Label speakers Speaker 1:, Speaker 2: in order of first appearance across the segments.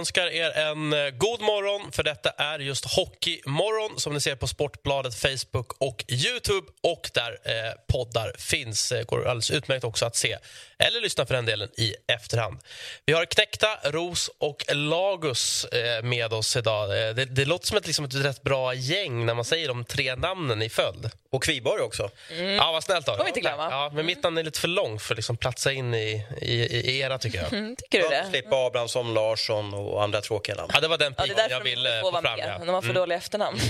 Speaker 1: Önskar er en eh, god morgon, för detta är just Hockeymorgon som ni ser på Sportbladet, Facebook och Youtube och där eh, poddar finns. Eh, går alldeles utmärkt också att se eller lyssna för den delen i efterhand. Vi har Knäckta, Ros och Lagus eh, med oss idag. Eh, det, det låter som ett, liksom ett rätt bra gäng när man säger de tre namnen i följd.
Speaker 2: Och Kviborg också.
Speaker 1: Ja, vad snällt av
Speaker 3: Får vi inte glömma.
Speaker 1: Ja, men mitt namn är lite för långt för att liksom platsa in i, i, i era, tycker jag.
Speaker 3: Mm, tycker du det?
Speaker 2: Slippa Abrahamsson, Larsson och andra tråkiga namn.
Speaker 1: Ja, det var den
Speaker 3: Ja,
Speaker 1: piken
Speaker 3: därför
Speaker 1: jag ville
Speaker 3: får
Speaker 1: få fram.
Speaker 3: med.
Speaker 1: Ja.
Speaker 3: De har för dåliga efternamn.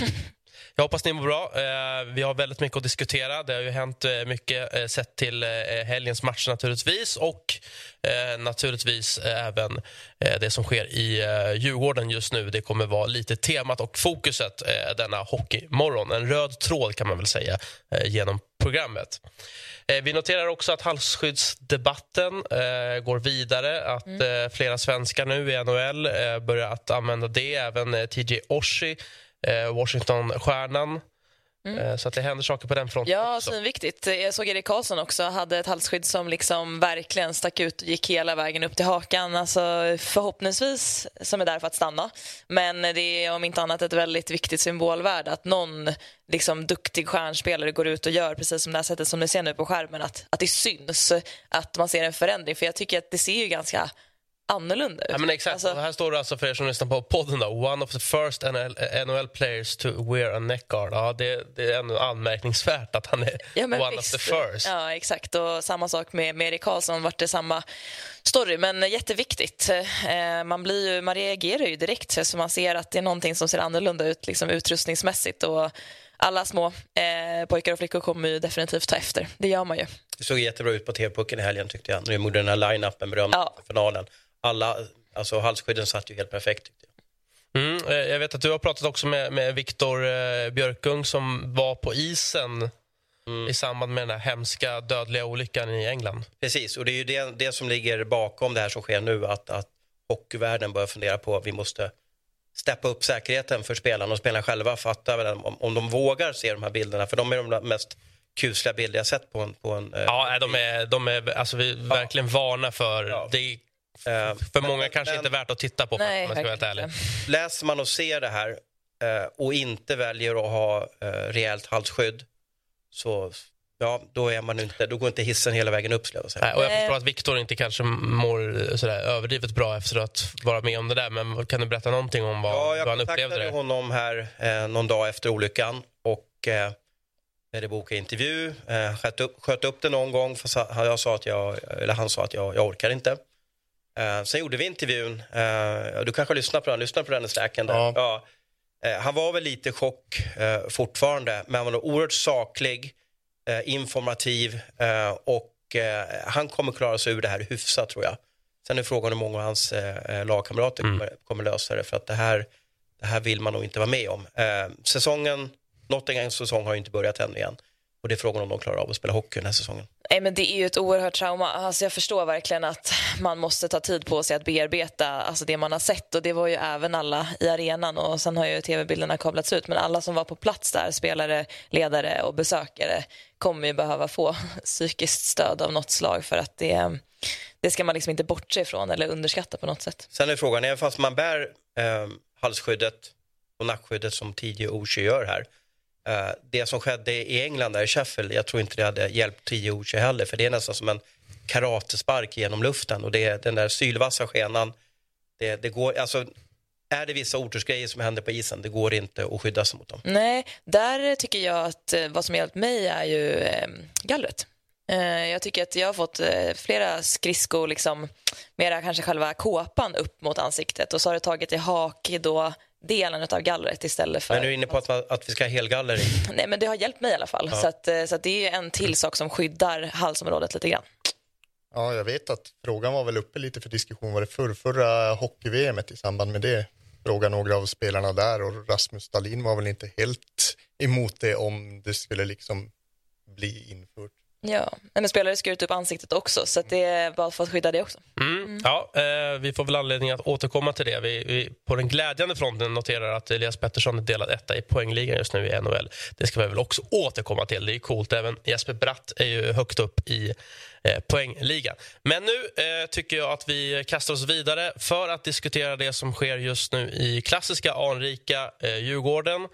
Speaker 1: Jag hoppas ni mår bra. Eh, vi har väldigt mycket att diskutera. Det har ju hänt eh, mycket eh, sett till helgens match naturligtvis och naturligtvis även det som sker i Djurgården just nu. Det kommer vara lite temat och fokuset denna hockeymorgon. En röd tråd kan man väl säga genom programmet. Vi noterar också att halsskyddsdebatten går vidare. Att eh, flera svenskar nu i NHL börjar att använda det. Även TJ Oshie, eh, Washington-stjärnan. Eh, så att det händer saker på den fronten
Speaker 3: Ja,
Speaker 1: också.
Speaker 3: Jag såg Erik Karlsson också hade ett halsskydd som liksom verkligen stack ut och gick hela vägen upp till hakan. Alltså, förhoppningsvis som är där för att stanna. Men det är om inte annat ett väldigt viktigt symbolvärde att någon liksom, duktig stjärnspelare går ut och gör precis som det här sättet som ni ser nu på skärmen. Att, att det syns, att man ser en förändring. För jag tycker att det ser ju ganska annorlunda ut.
Speaker 1: Ja, men exakt.
Speaker 3: Alltså-
Speaker 1: här står det alltså för er som lyssnar på podden. Då, One of the first NHL, NHL players to wear a neckguard. Ja, det, det är ändå anmärkningsvärt att han är
Speaker 3: Ja,
Speaker 1: one
Speaker 3: visst.
Speaker 1: of the first.
Speaker 3: Ja, exakt. Och samma sak med, med Erik Karlsson, vart det samma story. Men jätteviktigt. Eh, man, blir ju, man reagerar ju direkt så man ser att det är någonting som ser annorlunda ut liksom, utrustningsmässigt. Och alla små eh, pojkar och flickor kommer ju definitivt ta efter. Det gör man ju.
Speaker 2: Det såg jättebra ut på TV-pucken i helgen tyckte jag. När de gjorde den här line-upen berömda
Speaker 3: Ja.
Speaker 2: finalen. Alla, alltså halsskydden satt ju helt perfekt tyckte jag.
Speaker 1: Mm, eh, jag vet att du har pratat också med, med Viktor eh, Björkung som var på isen
Speaker 2: Mm.
Speaker 1: i samband med den här hemska dödliga olyckan i England.
Speaker 2: Precis, och det är ju det, det som ligger bakom det här som sker nu. Att, att hockeyvärlden börjar fundera på att vi måste steppa upp säkerheten för spelarna och spelarna själva fattar om, om de vågar se de här bilderna. För de är de mest kusliga bilder jag sett på en... På en eh,
Speaker 1: Ja, de är, de är alltså, vi är verkligen varna för...
Speaker 2: Ja.
Speaker 1: Det
Speaker 2: eh,
Speaker 1: för
Speaker 2: men-
Speaker 1: många kanske
Speaker 2: men-
Speaker 1: inte värt att titta på,
Speaker 3: Nej,
Speaker 1: man ska vara ärlig.
Speaker 2: läser man och ser det här eh, och inte väljer att ha eh, rejält halsskydd så ja, då, är man inte, då går inte hissen hela vägen upp jag.
Speaker 1: Nej, och jag förstår att Viktor inte kanske mår eh, sådär överdrivet bra efter att vara med om det där. Men kan du berätta någonting om vad,
Speaker 2: Ja, jag
Speaker 1: han upplevde
Speaker 2: kontaktade
Speaker 1: det?
Speaker 2: honom här eh, någon dag efter olyckan och eh, det bokade intervju, eh, sköt, upp, sköt upp det någon gång för jag sa att jag, eller han sa att jag, jag orkar inte. Eh, sen gjorde vi intervjun, eh, du kanske lyssnar på den, lyssnar på den i.
Speaker 4: Ja.
Speaker 2: Ja. Eh, han var väl lite i chock eh, fortfarande, men han var oerhört saklig, eh, informativ eh, och eh, han kommer klara sig ur det här hyfsat tror jag. Sen är frågan hur många av hans lagkamrater kommer, kommer lösa det för att det här, det här vill man nog inte vara med om. Säsongen, Nottinghams säsong har ju inte börjat än igen och det är frågan om de klarar av att spela hockey den här säsongen.
Speaker 3: Nej, men det är ju ett oerhört trauma. Alltså jag förstår verkligen att man måste ta tid på sig att bearbeta alltså det man har sett. Och Det var ju även alla i arenan och sen har ju tv-bilderna kablats ut. Men alla som var på plats där, spelare, ledare och besökare kommer ju behöva få psykiskt stöd av något slag för att det, det ska man liksom inte bortse ifrån eller underskatta på något sätt.
Speaker 2: Sen är frågan, även fast man bär eh, halsskyddet och nackskyddet som TJ Oshie gör här. Eh, det som skedde i England, där i Sheffield, jag tror inte det hade hjälpt TJ Oshie heller. För det är nästan som en karatespark genom luften och det är den där sylvassa skenan. Det, det går, alltså, är det vissa otursgrejer som händer på isen, det går inte att skydda sig mot dem.
Speaker 3: Nej, där tycker jag att eh, vad som hjälpt mig är ju ehm, eh, gallret. Jag tycker att jag har fått eh, flera skridskor, liksom, mera kanske själva kåpan upp mot ansiktet och så har det tagit i hak då delen av gallret istället för...
Speaker 2: Men nu är du inne på att, att vi ska ha helgaller i.
Speaker 3: Nej, men det har hjälpt mig i alla fall. Så, att, eh, så att det är en till sak som skyddar halsområdet lite grann.
Speaker 4: Ja, jag vet att frågan var väl uppe lite för diskussion. Var det förr, förra hockey-VM i samband med det? Fråga några av spelarna där och Rasmus Stalin var väl inte helt emot det om det skulle liksom bli infört.
Speaker 3: Ja, men spelare skurit upp ansiktet också, så det är bara för att skydda det också.
Speaker 1: Mm. Ja, eh, vi får väl anledning att återkomma till det. Vi, vi, på den glädjande fronten noterar att Elias Pettersson är delad etta i poängligan just nu i NHL. Det ska vi väl också återkomma till. Det är coolt. Även Jesper Bratt är ju högt upp i eh, poängligan. Men nu eh, tycker jag att vi kastar oss vidare för att diskutera det som sker just nu i klassiska anrika eh, Djurgården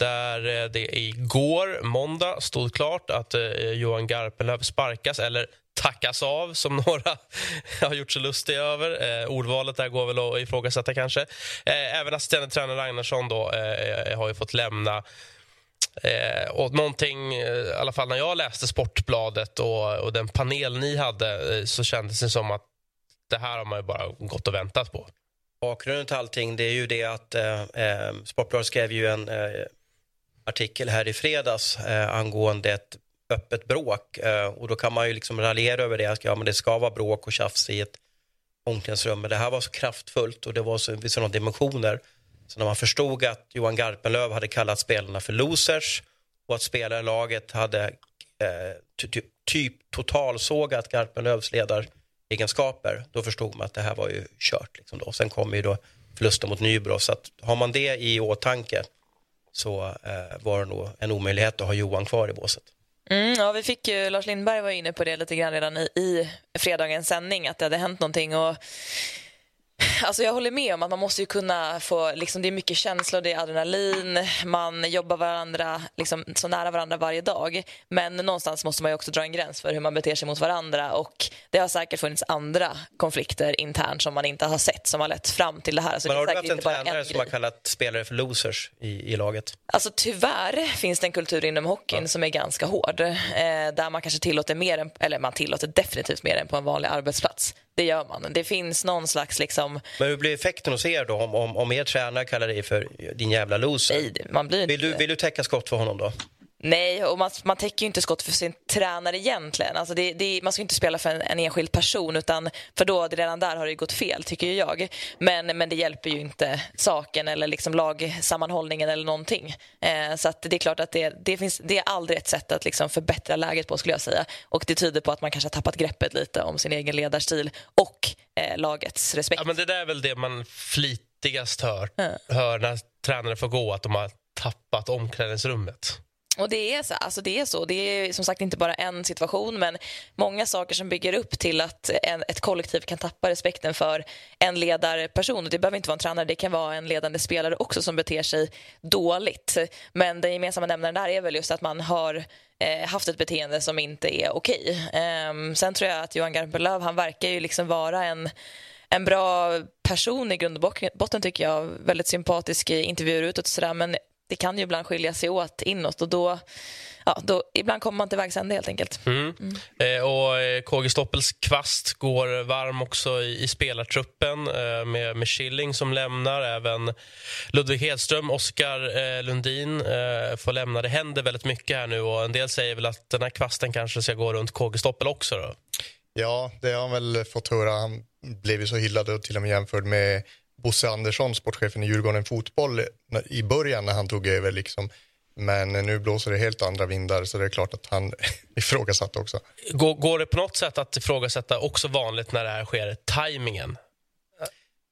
Speaker 1: där eh, det igår, måndag, stod klart att eh, Johan Garpenlöv sparkas eller tackas av, som några har gjort sig lustiga över. Eh, ordvalet där går väl att ifrågasätta kanske. Eh, även assisterande tränare Ragnarsson då, eh, eh har ju fått lämna. Eh, och någonting, i alla fall när jag läste Sportbladet och, och den panel ni hade så kändes det som att det här har man ju bara gått och väntat på.
Speaker 2: Bakgrunden till allting det är ju det att eh, Sportbladet skrev ju en artikel här i fredags eh, angående ett öppet bråk. Eh, och då kan man ju liksom raljera över det. Ja, men det ska vara bråk och tjafs i ett omklädningsrum. Men det här var så kraftfullt och det var så, vid sådana dimensioner. Så när man förstod att Johan Garpenlöv hade kallat spelarna för losers och att spelarlaget hade eh, typ, typ totalsågat Garpenlövs ledaregenskaper, då förstod man att det här var ju kört. Liksom då. Sen kom ju då förlusten mot Nybro. Så att har man det i åtanke så eh, var det nog en omöjlighet att ha Johan kvar i båset.
Speaker 3: Mm, ja, vi fick ju, Lars Lindberg var inne på det lite grann redan i, i fredagens sändning, att det hade hänt någonting. Och Alltså jag håller med om att man måste kunna få, liksom, det är mycket känslor, det är adrenalin, man jobbar varandra, liksom, så nära varandra varje dag. Men någonstans måste man också dra en gräns för hur man beter sig mot varandra och det har säkert funnits andra konflikter internt som man inte har sett som har lett fram till det här.
Speaker 2: Så Men har du haft en tränare en som har kallat spelare för losers i, i laget?
Speaker 3: Alltså tyvärr finns det en kultur inom hockeyn ja. som är ganska hård. Eh, där man kanske tillåter mer, än, eller man tillåter definitivt mer än på en vanlig arbetsplats. Det gör man. Det finns någon slags liksom...
Speaker 2: Men hur blir effekten hos er då om, om, om er tränare kallar dig för din jävla loser?
Speaker 3: Nej, man blir
Speaker 2: vill, du, vill du täcka skott för honom då?
Speaker 3: Nej, och man, man täcker ju inte skott för sin tränare egentligen. Alltså det, det, man ska inte spela för en, en, enskild person, utan för då redan där har det gått fel, tycker jag. Men, men det hjälper ju inte saken eller liksom lagsammanhållningen eller någonting. Eh, så det är klart att det, det, finns, det är aldrig ett sätt att liksom förbättra läget på, skulle jag säga. Och det tyder på att man kanske har tappat greppet lite om sin egen ledarstil och eh, lagets respekt.
Speaker 1: Ja, men det där är väl det man flitigast hör, mm. hör när tränare får gå, att de har tappat omklädningsrummet.
Speaker 3: Och det är, så, alltså det är så. Det är som sagt inte bara en situation men många saker som bygger upp till att en, ett kollektiv kan tappa respekten för en ledarperson. Det behöver inte vara en tränare, det kan vara en ledande spelare också som beter sig dåligt. Men den gemensamma nämnaren där är väl just att man har eh, haft ett beteende som inte är okej. Eh, sen tror jag att Johan Garpenlöv, han verkar ju liksom vara en en bra person i grund och botten tycker jag. Väldigt sympatisk i intervjuer utåt och sådär men det kan ju ibland skilja sig åt inåt och då, ja, då ibland kommer man till vägs ände helt enkelt.
Speaker 1: Mm. Mm. Eh, och eh, KG Stoppels kvast går varm också i, i spelartruppen eh, med, med Schilling som lämnar, även Ludvig Hedström, Oskar eh, Lundin eh, får lämna. Det händer väldigt mycket här nu och en del säger väl att den här kvasten kanske ska gå runt KG Stoppel också då?
Speaker 4: Ja, det har han väl fått höra. Han blev ju så hyllad och till och med jämförd med Bosse Andersson, sportchefen i Djurgården Fotboll, i början när han tog över. Liksom. Men nu blåser det helt andra vindar så det är klart att han ifrågasatt också.
Speaker 1: Går, går det på något sätt att ifrågasätta också vanligt när det här sker, tajmingen?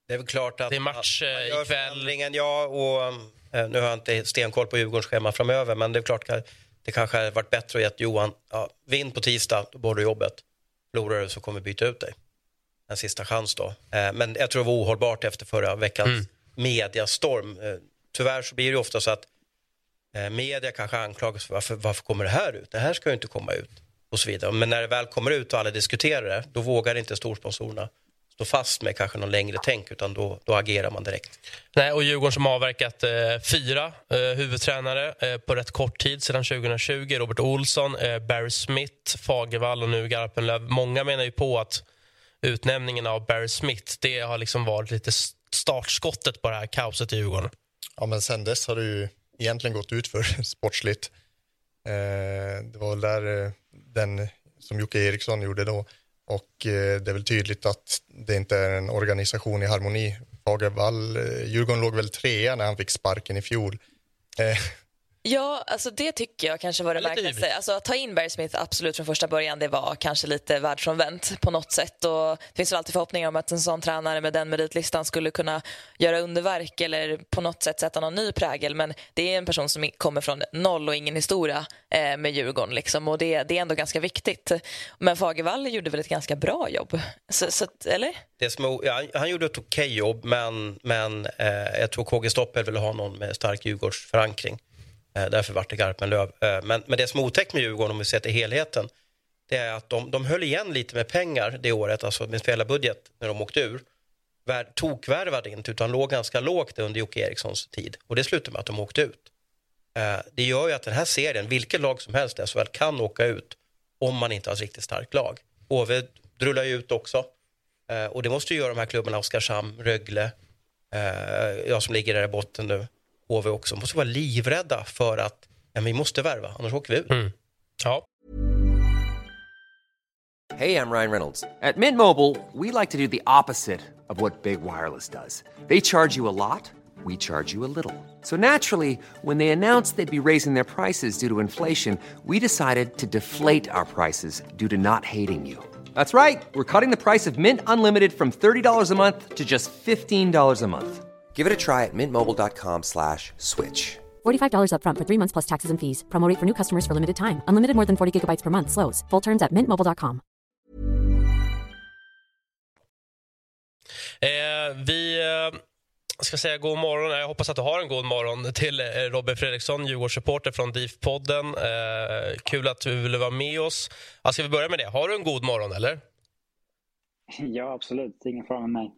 Speaker 2: Det är väl klart att...
Speaker 1: Det är match eh, ikväll.
Speaker 2: Ja, och eh, nu har jag inte stenkoll på Djurgårdens schema framöver men det är klart att det kanske hade varit bättre att ge Johan, ja, vinn på tisdag, då bor du jobbet. Förlorar du så kommer vi byta ut dig en sista chans då. Eh, men jag tror det var ohållbart efter förra veckans mm. mediastorm. Eh, tyvärr så blir det ofta så att eh, media kanske anklagas för varför, varför kommer det här ut? Det här ska ju inte komma ut och så vidare. Men när det väl kommer ut och alla diskuterar det, då vågar inte storsponsorerna stå fast med kanske någon längre tänk utan då, då agerar man direkt.
Speaker 1: Nej, och Djurgården som avverkat eh, fyra eh, huvudtränare eh, på rätt kort tid sedan 2020. Robert Olsson, Barry Smith, Fagervall och nu Garpenlöv. Många menar ju på att utnämningen av Barry Smith det har liksom varit lite startskottet på det här kaoset i Djurgården.
Speaker 4: Ja, men sen dess har det ju egentligen gått ut för sportsligt. Eh, det var väl där eh, den som Jocke Eriksson gjorde då och eh, det är väl tydligt att det inte är en organisation i harmoni. Fagervall, eh, Djurgården låg väl trea när han fick sparken i fjol. Eh,
Speaker 3: Ja, alltså det tycker jag kanske var det märkligaste. Alltså, att ta in Barry Smith absolut från första början, det var kanske lite världsfrånvänt på något sätt. Och det finns väl alltid förhoppningar om att en sån tränare med den meritlistan skulle kunna göra underverk eller på något sätt sätta någon ny prägel. Men det är en person som kommer från noll och ingen historia eh, med Djurgården. Liksom, och det, det är ändå ganska viktigt. Men Fagervall gjorde väl ett ganska bra jobb? Så, så att, eller?
Speaker 2: Det som ja, han- han gjorde ett okej jobb, men, men eh, jag tror KG Stoppel ville ha någon med stark Djurgårdsförankring. Eh, därför vart det Garpenlöv. Eh, men, men det som är otäckt med Djurgården, om vi ser till helheten, det är att de, de höll igen lite med pengar det året, alltså med spelarbudget, när de åkte ur. Vär, tokvärvade inte, utan låg ganska lågt under Jocke Erikssons tid. Och det slutade med att de åkte ut. Eh, det gör ju att den här serien, vilket lag som helst i SHL kan åka ut om man inte har ett riktigt starkt lag. HV drullar ju ut också. Och det måste ju göra de här klubbarna, Oskarshamn, Rögle, jag som ligger där i botten nu, HV också, måste vara livrädda för att ja, men vi måste värva, annars åker vi ur.
Speaker 1: Ja.
Speaker 5: Hey, I'm Ryan Reynolds. At Mint Mobile, we like to do the opposite of what Big Wireless does. They charge you a lot, we charge you a little. So naturally, when they announced they'd be raising their prices due to inflation, we decided to deflate our prices due to not hating you. That's right. We're cutting the price of Mint Unlimited from $30 a month to just $15 a month. Give it a try at mintmobile.com slash switch.
Speaker 6: $45 upfront for three months plus taxes and fees. Promo rate for new customers for limited time. Unlimited more than 40 gigabytes per month. Slows. Full terms at mintmobile.com.
Speaker 1: Eh, vi eh, ska säga god morgon. Jag hoppas att du har en god morgon till eh, Robin Fredriksson, Djurgårdsreporter från DIF-podden. Eh, kul att du ville vara med oss. Ja, ska vi börja med det? Har du en god morgon, eller?
Speaker 7: Ja, absolut. Ingen fara med mig.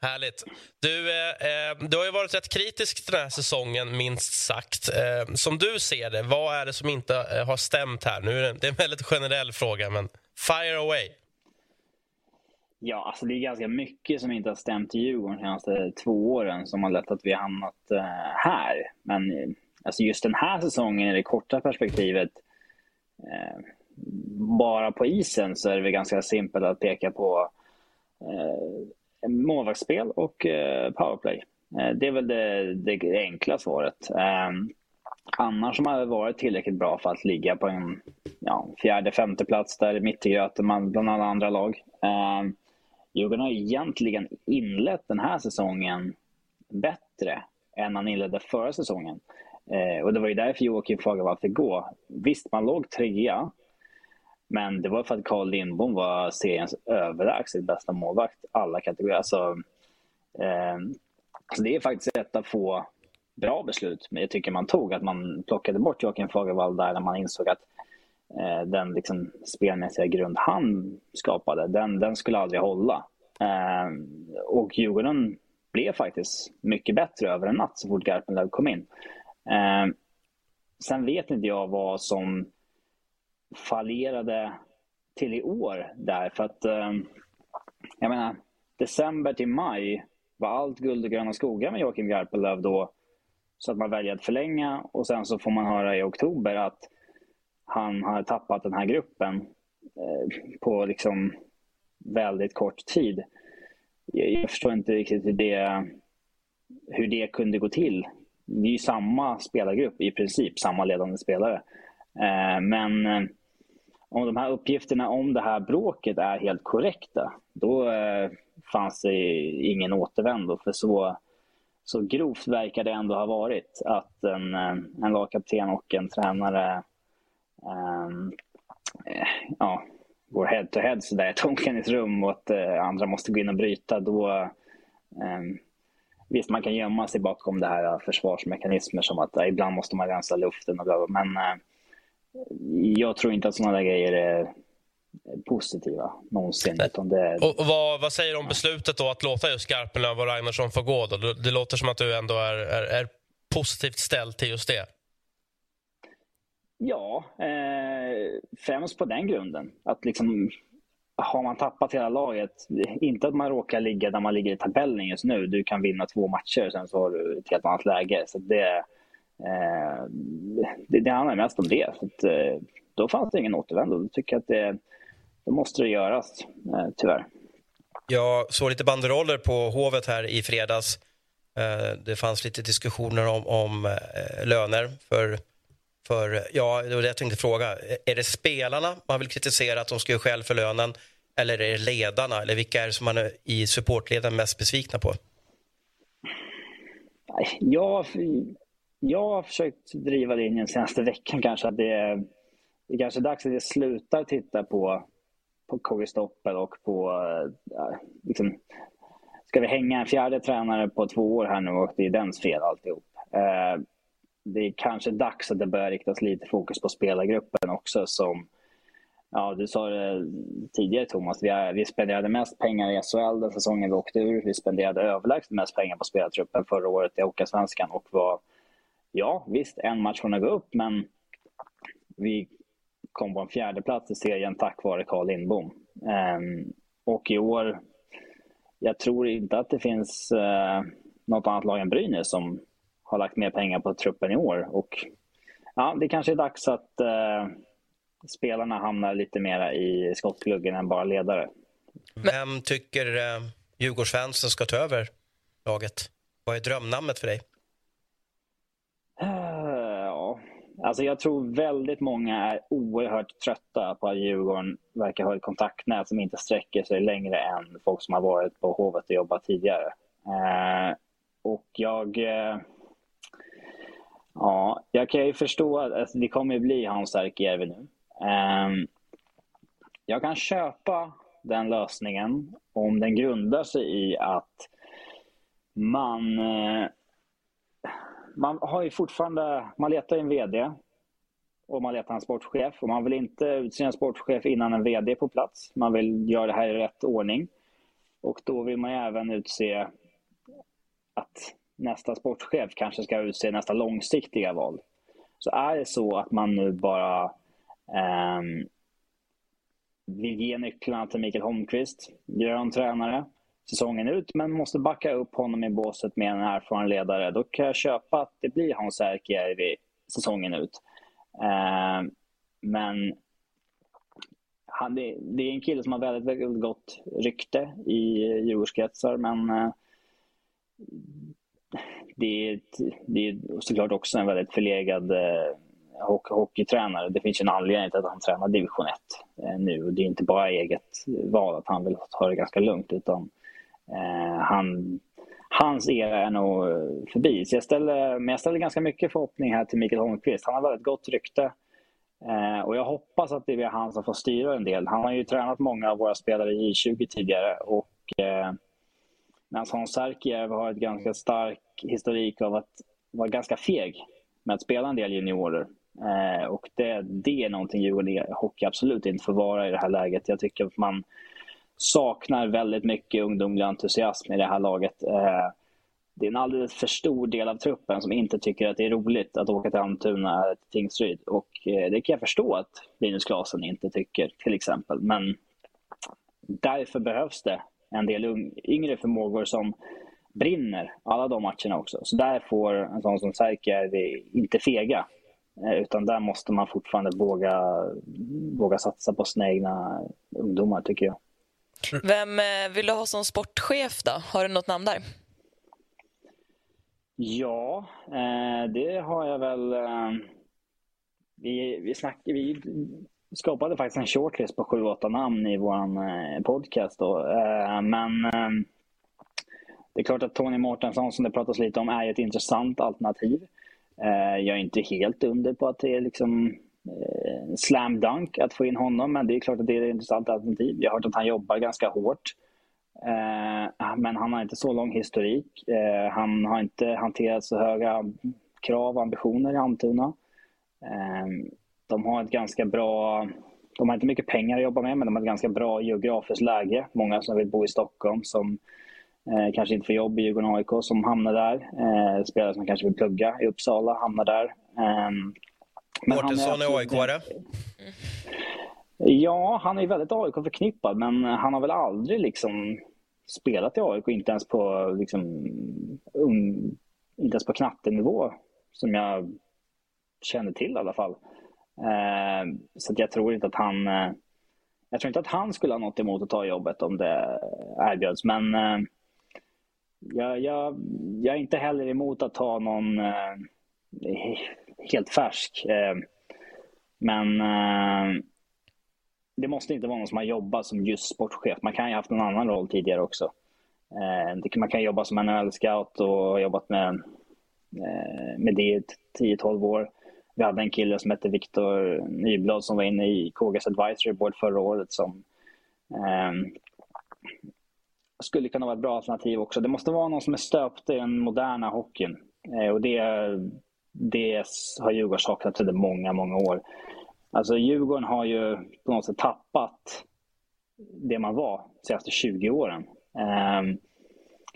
Speaker 1: Härligt. Du, eh, eh, du har ju varit rätt kritisk den här säsongen, minst sagt. Eh, som du ser det, vad är det som inte eh, har stämt här? Nu är det, det är en väldigt generell fråga, men fire away.
Speaker 7: Ja, alltså det är ganska mycket som inte har stämt i Djurgården de senaste två åren som har lett att vi har hamnat eh, här. Men eh, alltså just den här säsongen i det korta perspektivet, eh, bara på isen så är det väl ganska simpelt att peka på målvaktsspel och eh, powerplay. Eh, det är väl det, det enkla svaret. Ehm, annars har man varit tillräckligt bra för att ligga på en ja, fjärde, femte plats där mitt i gröten bland alla andra lag. Eh, Djurgården har egentligen inlett den här säsongen bättre än man inledde förra säsongen. Eh, och det var ju därför Joakim Fagervall fick gå. Visst, man låg trea, men det var för att Carl Lindbom var seriens överlägset bästa målvakt alla kategorier. Alltså, eh, så det är faktiskt ett av få bra beslut men jag tycker man tog. Att man plockade bort Joakim Fagervall där när man insåg att eh, den liksom spelmässiga grund han skapade, den, den skulle aldrig hålla. Eh, och Djurgården blev faktiskt mycket bättre över en natt så fort Garpenlöv kom in. Eh, sen vet inte jag vad som fallerade till i år där. För att, eh, jag menar, december till maj var allt guld och gröna skogar med Joakim Garpenlöv då. Så att man väljer att förlänga och sen så får man höra i oktober att han har tappat den här gruppen eh, på liksom väldigt kort tid. Jag, jag förstår inte riktigt hur det, hur det kunde gå till. Det är ju samma spelargrupp i princip, samma ledande spelare. Eh, men eh, om de här uppgifterna om det här bråket är helt korrekta, då eh, fanns det ingen återvändo. För så, så grovt verkar det ändå ha varit att en, eh, en lagkapten och en tränare eh, eh ja, går head to head sådär i ett omklädningsrum och att eh, andra måste gå in och bryta. Då, eh, visst, man kan gömma sig bakom det här försvarsmekanismer som att eh, ibland måste man rensa luften och bla, bla, men eh, jag tror inte att sådana där grejer är positiva någonsin. Utan det,
Speaker 1: Och, och vad, vad säger du om beslutet då att låta just Garpenlöv och Ragnarsson få gå? Då? Det, det låter som att du ändå är, är, är positivt ställd till just det.
Speaker 7: Ja, eh, främst på den grunden. Att liksom, har man tappat hela laget, inte att man råkar ligga där man ligger i tabellen just nu. Du kan vinna två matcher, sen så har du ett helt annat läge. Så det, eh, det, det handlar mest om det. Så att, eh, då fanns det ingen återvändo. Då tycker jag att det, då måste det göras, eh, tyvärr.
Speaker 2: Jag såg lite banderoller på Hovet här i fredags. Eh, Det fanns lite diskussioner om, om eh, löner för För ja, det var det jag tänkte fråga. Är det spelarna man vill kritisera att de ska göra skäl för lönen? Eller är det ledarna? Eller vilka är det som man är i supportleden mest besvikna på?
Speaker 7: Jag, jag har försökt driva linjen senaste veckan kanske att det är, det är kanske dags att vi slutar titta på, på KG Stoppel och på... Eh, ja, liksom, ska vi hänga en fjärde tränare på två år här nu och det är dens fel alltihop. Eh, det är kanske dags att det börjar riktas lite fokus på spelargruppen också som Ja, du sa det tidigare Thomas, vi, är, vi spenderade mest pengar i SHL den säsongen vi åkte ur. Vi spenderade överlägset mest pengar på spelartruppen förra året i Hockeyallsvenskan och var, ja visst, en match från att gå upp men vi kom på en fjärde plats i serien tack vare Carl Lindbom. Ehm, och i år, jag tror inte att det finns eh, något annat lag än Brynäs som har lagt mer pengar på truppen i år. Och ja, det kanske är dags att eh, spelarna hamnar lite mer i skottgluggen än bara ledare.
Speaker 2: Vem tycker eh, Djurgårdsfansen ska ta över laget? Vad är drömnamnet för dig?
Speaker 7: Uh, ja, alltså jag tror väldigt många är oerhört trötta på att Djurgården verkar ha ett kontaktnät som inte sträcker sig längre än folk som har varit på Hovet och jobbat tidigare. Eh, och jag... Eh, ja, jag kan ju förstå att alltså, det kommer bli Hans Erkijärvi nu. Eh, jag kan köpa den lösningen om den grundar sig i att man, eh, man har ju fortfarande, man letar en VD och man letar en sportchef och man vill inte utse en sportchef innan en VD är på plats. Man vill göra det här i rätt ordning. Och då vill man även utse att nästa sportchef kanske ska utse nästa långsiktiga val. Så är det så att man nu bara eh, vill ge nycklarna till Mikael Holmqvist, grön tränare, säsongen ut, men måste backa upp honom i båset med en erfaren ledare. Då kan jag köpa att det blir Hans Erkijärvi säsongen ut. Eh, men han, det, det, är en kille som har väldigt, väldigt gott rykte i Djurgårdskretsar, men eh, det, är, det är såklart också en väldigt förlegad eh, hockey, hockeytränare. Det finns en anledning till att han tränar division 1 eh, nu. Det är inte bara eget val att han vill ta det ganska lugnt utan Eh, han, hans era är nog förbi. Så jag ställer, men jag ställer ganska mycket förhoppning här till Mikael Holmqvist. Han har väldigt gott rykte. Eh, och jag hoppas att det är han som får styra en del. Han har ju tränat många av våra spelare i 20 tidigare och eh, medan Hans Särkijärv har ett ganska stark historik av att vara ganska feg med att spela en del juniorer. Eh, och det, det är någonting Djurgården Hockey absolut inte får vara i det här läget. Jag tycker att man saknar väldigt mycket ungdomlig entusiasm i det här laget. Eh, det är en alldeles för stor del av truppen som inte tycker att det är roligt att åka till Almtuna eller till Tingsryd. Och eh, det kan jag förstå att Linus Klasen inte tycker, till exempel. Men därför behövs det en del yngre förmågor som brinner alla de matcherna också. Så där får en sån som Särkijärvi inte fega. Eh, utan där måste man fortfarande våga, våga satsa på sina egna ungdomar, tycker jag.
Speaker 3: Vem eh, vill du ha som sportchef då? Har du något namn där?
Speaker 7: Ja, eh, det har jag väl. Eh, vi, vi, snack, vi skapade faktiskt en shortlist på sju, åtta namn i vår podcast. Då. Men det är klart att Tony Mårtensson, som det pratas lite om, är ett intressant alternativ. Jag är inte helt under på att det är liksom Eh, slam dunk att få in honom, men det är klart att det är ett intressant alternativ. Jag har hört att han jobbar ganska hårt. Eh, ah, men han har inte så lång historik. Eh, han har inte hanterat så höga krav och ambitioner i Almtuna. Eh, de har ett ganska bra... De har inte mycket pengar att jobba med, men de har ett ganska bra geografiskt läge. Många som vill bo i Stockholm som Eh, kanske inte får jobb i Djurgården AIK som hamnar där. Eh, spelare som kanske vill plugga i Uppsala hamnar där. Eh,
Speaker 2: Mårtensson är AIK-are?
Speaker 7: Ja, han är väldigt AIK-förknippad men han har väl aldrig liksom spelat i AIK, inte ens på, liksom, um, inte ens på knattenivå som jag känner till i alla fall. Eh, så jag tror inte att han eh, jag tror inte att han skulle ha något emot att ta jobbet om det erbjöds men eh, jag, jag, jag är inte heller emot att ta någon... Helt färsk. Eh, men eh, det måste inte vara någon som har jobbat som just sportchef. Man kan ju ha haft en annan roll tidigare också. Eh, man kan jobba som NHL-scout och ha jobbat med, med det i 10-12 år. Vi hade en kille som hette Viktor Nyblad som var inne i KGs Advisory Board förra året som eh, skulle kunna vara ett bra alternativ också. Det måste vara någon som är stöpt i den moderna hockeyn. Eh, och det, det har Djurgården saknat under många, många år. Alltså Djurgården har ju på något sätt tappat det man var de senaste 20 åren. Um,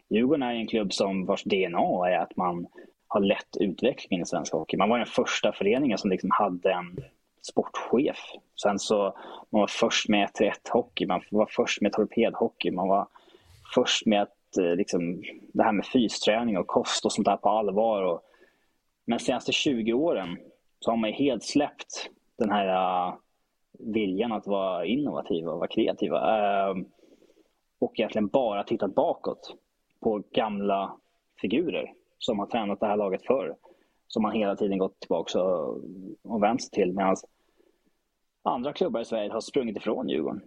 Speaker 7: Djurgården är en klubb som vars DNA är att man har lett utvecklingen i svensk hockey. Man var den första föreningen som liksom hade en sportchef. Sen så man var först med 1-1 hockey, man var först med torpedhockey, man var först med att eh, liksom, det här med fysträning och kost och sånt där på allvar. Och, men de senaste 20 åren så har man helt släppt den här uh, viljan att vara innovativa och vara kreativa. Uh, ehm, och egentligen bara tittat bakåt på gamla figurer som har tränat det här laget förr. Som man hela tiden gått tillbaka och, och vänt sig till medan andra klubbar i Sverige har sprungit ifrån Djurgården.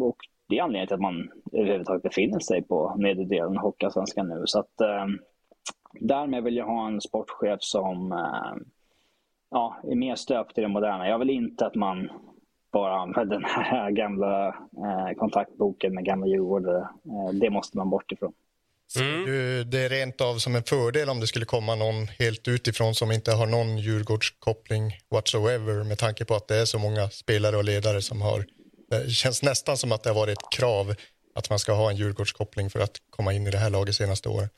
Speaker 7: Och det är anledningen till att man överhuvudtaget befinner sig på nedre delen av Hockeyallsvenskan nu. Så att, uh, därmed vill jag ha en sportchef som eh, ja, är mer stöpt i det moderna. Jag vill inte att man bara använder den här gamla eh, kontaktboken med gamla djurgårdare. Eh, det måste man bort ifrån.
Speaker 4: Mm. Det är rent av som en fördel om det skulle komma någon helt utifrån som inte har någon Djurgårdskoppling whatsoever med tanke på att det är så många spelare och ledare som har det känns nästan som att det har varit ett krav att man ska ha en Djurgårdskoppling för att komma in i det här laget senaste åren.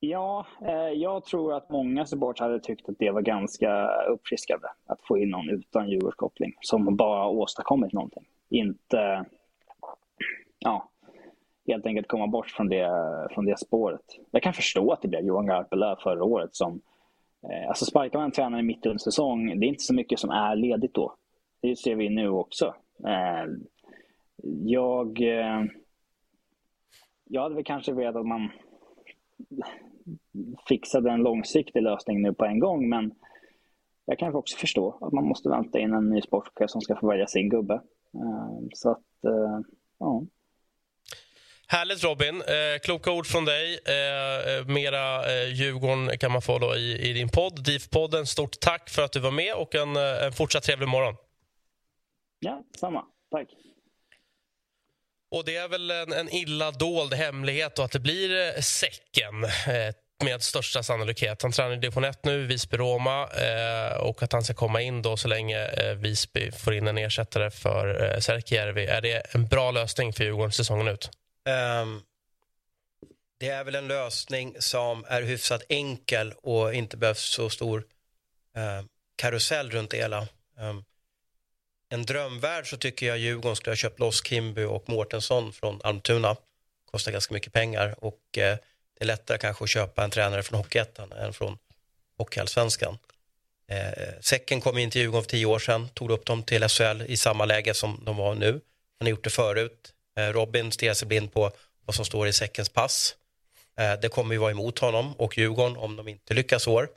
Speaker 7: Ja, eh, jag tror att många supportrar hade tyckt att det var ganska uppfriskande att få in någon utan Djurgårdskoppling som bara åstadkommit någonting. Inte, ja, helt enkelt komma bort från det, från det spåret. Jag kan förstå att det blev Johan Garpenlöv förra året som, eh, alltså sparkar man en tränare mitt under säsong, det är inte så mycket som är ledigt då. Det ser vi nu också. Eh, jag, eh, jag hade väl kanske velat att man fixade en långsiktig lösning nu på en gång men jag kan också förstå att man måste vänta in en ny sportchef som ska få välja sin gubbe. Eh, så att, ja.
Speaker 1: Härligt Robin. Eh, kloka ord från dig. Eh, mera eh, Djurgården kan man få då i, i din podd, DIF-podden. Stort tack för att du var med och en, en fortsatt trevlig morgon.
Speaker 7: Ja, samma. Tack.
Speaker 1: Och Det är väl en, en illa dold hemlighet då att det blir eh, säcken eh, med största sannolikhet. Han tränar i division 1 nu, Visby-Roma eh, och att han ska komma in då så länge eh, Visby får in en ersättare för eh, Särkijärvi. Är det en bra lösning för Djurgården säsongen ut? Um,
Speaker 2: det är väl en lösning som är hyfsat enkel och inte behövs så stor eh, karusell runt det hela. Um, en drömvärld så tycker jag Djurgården skulle ha köpt loss Kimby och Mårtensson från Almtuna. Kostar ganska mycket pengar och eh, det är lättare kanske att köpa en tränare från Hockeyettan än från Hockeyallsvenskan. Eh, Säcken kom in till Djurgården för tio år sedan, tog upp dem till SHL i samma läge som de var nu. Han har gjort det förut. Eh, Robin stirrar sig blind på vad som står i Säckens pass. Eh, det kommer ju vara emot honom och Djurgården om de inte lyckas år.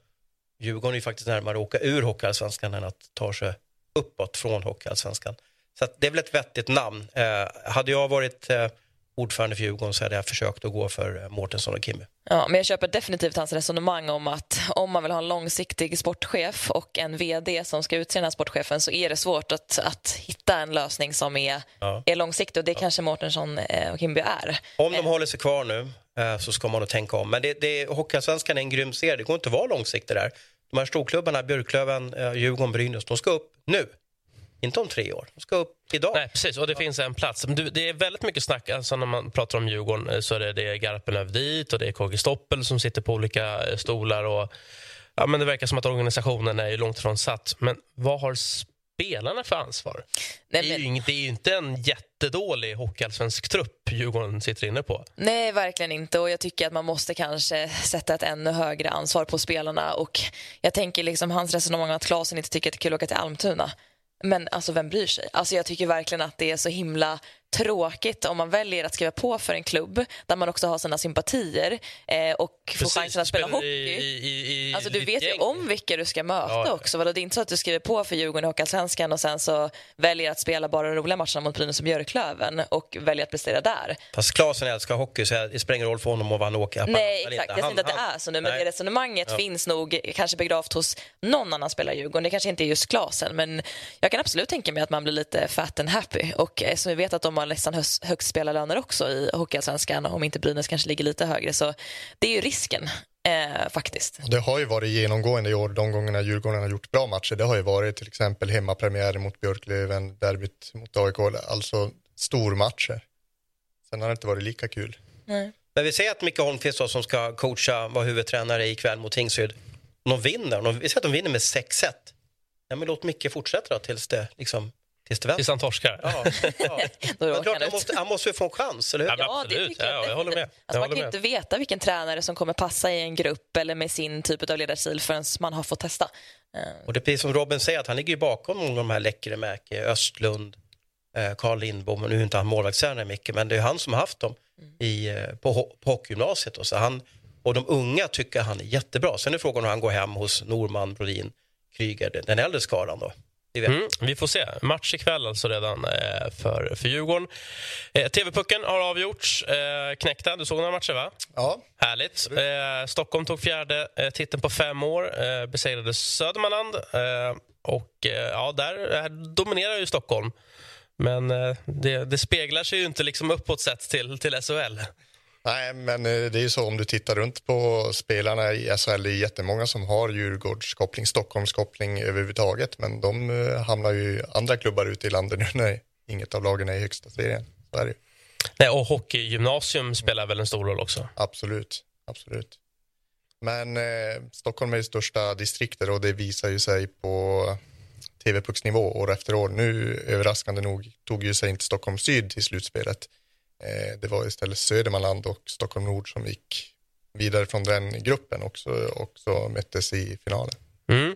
Speaker 2: Djurgården är ju faktiskt närmare att åka ur Hockeyallsvenskan än att ta sig uppåt från Hockeyallsvenskan. Så det är väl ett vettigt namn. Eh, hade jag varit eh, ordförande för Djurgården så hade jag försökt att gå för eh, Mårtensson och Kimmy.
Speaker 3: Ja, men jag köper definitivt hans resonemang om att om man vill ha en långsiktig sportchef och en vd som ska utse den här sportchefen så är det svårt att, att hitta en lösning som är, ja. är långsiktig och det ja. kanske Mårtensson och Kimby är.
Speaker 2: Om de eh. håller sig kvar nu så ska man nog tänka om. Men det, det, Hockeyallsvenskan är en grym serie, det går inte att vara långsiktig där. De här storklubbarna, Björklöven, Djurgården, Brynäs, de ska upp nu. Inte om tre år. De ska upp idag.
Speaker 1: Nej, precis. Och det finns en plats. Det är väldigt mycket snack. Alltså när man pratar om Djurgården eh, så är det, det är Garpenlöv dit och det är KG Stoppel som sitter på olika eh, stolar. Och, ja, men det verkar som att organisationen är långt ifrån satt. Men vad har spelarna för ansvar? Nej, men... det, är ju, det är ju inte en jättedålig hockeyallsvensk trupp Djurgården sitter inne på.
Speaker 3: Nej, verkligen inte. Och Jag tycker att man måste kanske sätta ett ännu högre ansvar på spelarna. Och Jag tänker liksom hans resonemang att Klasen inte tycker att det är kul att åka till Almtuna. Men alltså vem bryr sig? Alltså jag tycker verkligen att det är så himla tråkigt om man väljer att skriva på för en klubb där man också har sina sympatier eh, och får
Speaker 1: Precis,
Speaker 3: chansen att spela hockey.
Speaker 1: i- i- i
Speaker 3: alltså, du vet ju
Speaker 1: gäng.
Speaker 3: om vilka du ska möta
Speaker 1: Ja.
Speaker 3: också. Vadå, Det är inte så att du skriver på för Djurgården i Hockeyallsvenskan och sen så väljer att spela bara de roliga matcherna mot Brynäs och Björklöven och väljer att prestera där.
Speaker 2: Fast Klasen älskar hockey så det spelar ingen roll för honom om han åker.
Speaker 3: Nej, exakt. Jag säger inte att det är så nu, men
Speaker 2: nej.
Speaker 3: det resonemanget
Speaker 2: Ja.
Speaker 3: finns nog kanske begravt hos någon annan spelare i Djurgården. Det kanske inte är just Klasen, men jag kan absolut tänka mig att man blir lite fat and happy. Och eftersom vi vet att de har nästan högst spelarlöner också i Hockeyallsvenskan, om inte Brynäs kanske ligger lite högre, så det är ju risken eh, faktiskt.
Speaker 4: Det har ju varit genomgående i år, de gångerna Djurgården har gjort bra matcher. Det har ju varit till exempel hemmapremiärer mot Björklöven, derbyt mot AIK, alltså stormatcher. Sen har det inte varit lika kul.
Speaker 3: Nej.
Speaker 2: Men vi säger att Micke Holmqvist då, som ska coacha, vara huvudtränare ikväll mot Tingsryd, om de vinner, om de, vi säger att de vinner med 6-1. Ja, men låt Micke fortsätta då tills det, liksom, tills det vänder.
Speaker 1: Tills han torskar.
Speaker 2: Ja, ja.
Speaker 3: Då
Speaker 2: Men klart,
Speaker 3: han ut.
Speaker 2: måste, han måste ju få en chans, eller hur?
Speaker 1: Ja,
Speaker 3: Ja, det
Speaker 1: absolut. Ja, jag håller med.
Speaker 3: definitivt.
Speaker 1: Jag
Speaker 3: Alltså, man
Speaker 1: håller
Speaker 3: kan ju
Speaker 1: med.
Speaker 3: inte veta vilken tränare som kommer passa i en grupp eller med sin typ av ledarstil förrän man har fått testa. Eh,
Speaker 2: Och det är precis som Robin säger, att han ligger ju bakom många av de här Läckeremäki, Östlund, eh, Carl Lindbom, och nu är inte han målvaktstränare mycket, men det är han som har haft dem i, eh, på, på hockeygymnasiet. Och, så han, och de unga tycker han är jättebra. Sen är frågan om han går hem hos Norman, Brodin, Kryger, den- den äldre skaran då.
Speaker 1: Mm, vi får se. Match ikväll alltså redan eh, för, för Djurgården. Eh, TV-pucken har avgjorts. Eh, knäckta, du såg några matcher va?
Speaker 4: Ja,
Speaker 1: Härligt. Eh, Stockholm tog fjärde eh, titeln på fem år, eh, besegrade Södermanland. Eh, och eh, ja, där dominerar ju Stockholm. Men eh, det, det speglar sig ju inte liksom uppåt sett till, till SHL.
Speaker 4: Nej, men eh, det är ju så om du tittar runt på spelarna i SHL, det är jättemånga som har Djurgårdskoppling, Stockholmskoppling överhuvudtaget, men de eh, hamnar ju i andra klubbar ute i landet nu när inget av lagen är i högsta serien. Så ju.
Speaker 1: Nej, och hockeygymnasium spelar väl en stor roll också.
Speaker 4: Absolut, absolut. Men eh, Stockholm är det största distriktet och det visar ju sig på TV-pucksnivå år efter år. Nu överraskande nog tog ju sig inte Stockholm Syd till slutspelet. Eh, det var istället Södermanland och Stockholm Nord som gick vidare från den gruppen också, också möttes i finalen.
Speaker 1: Mm.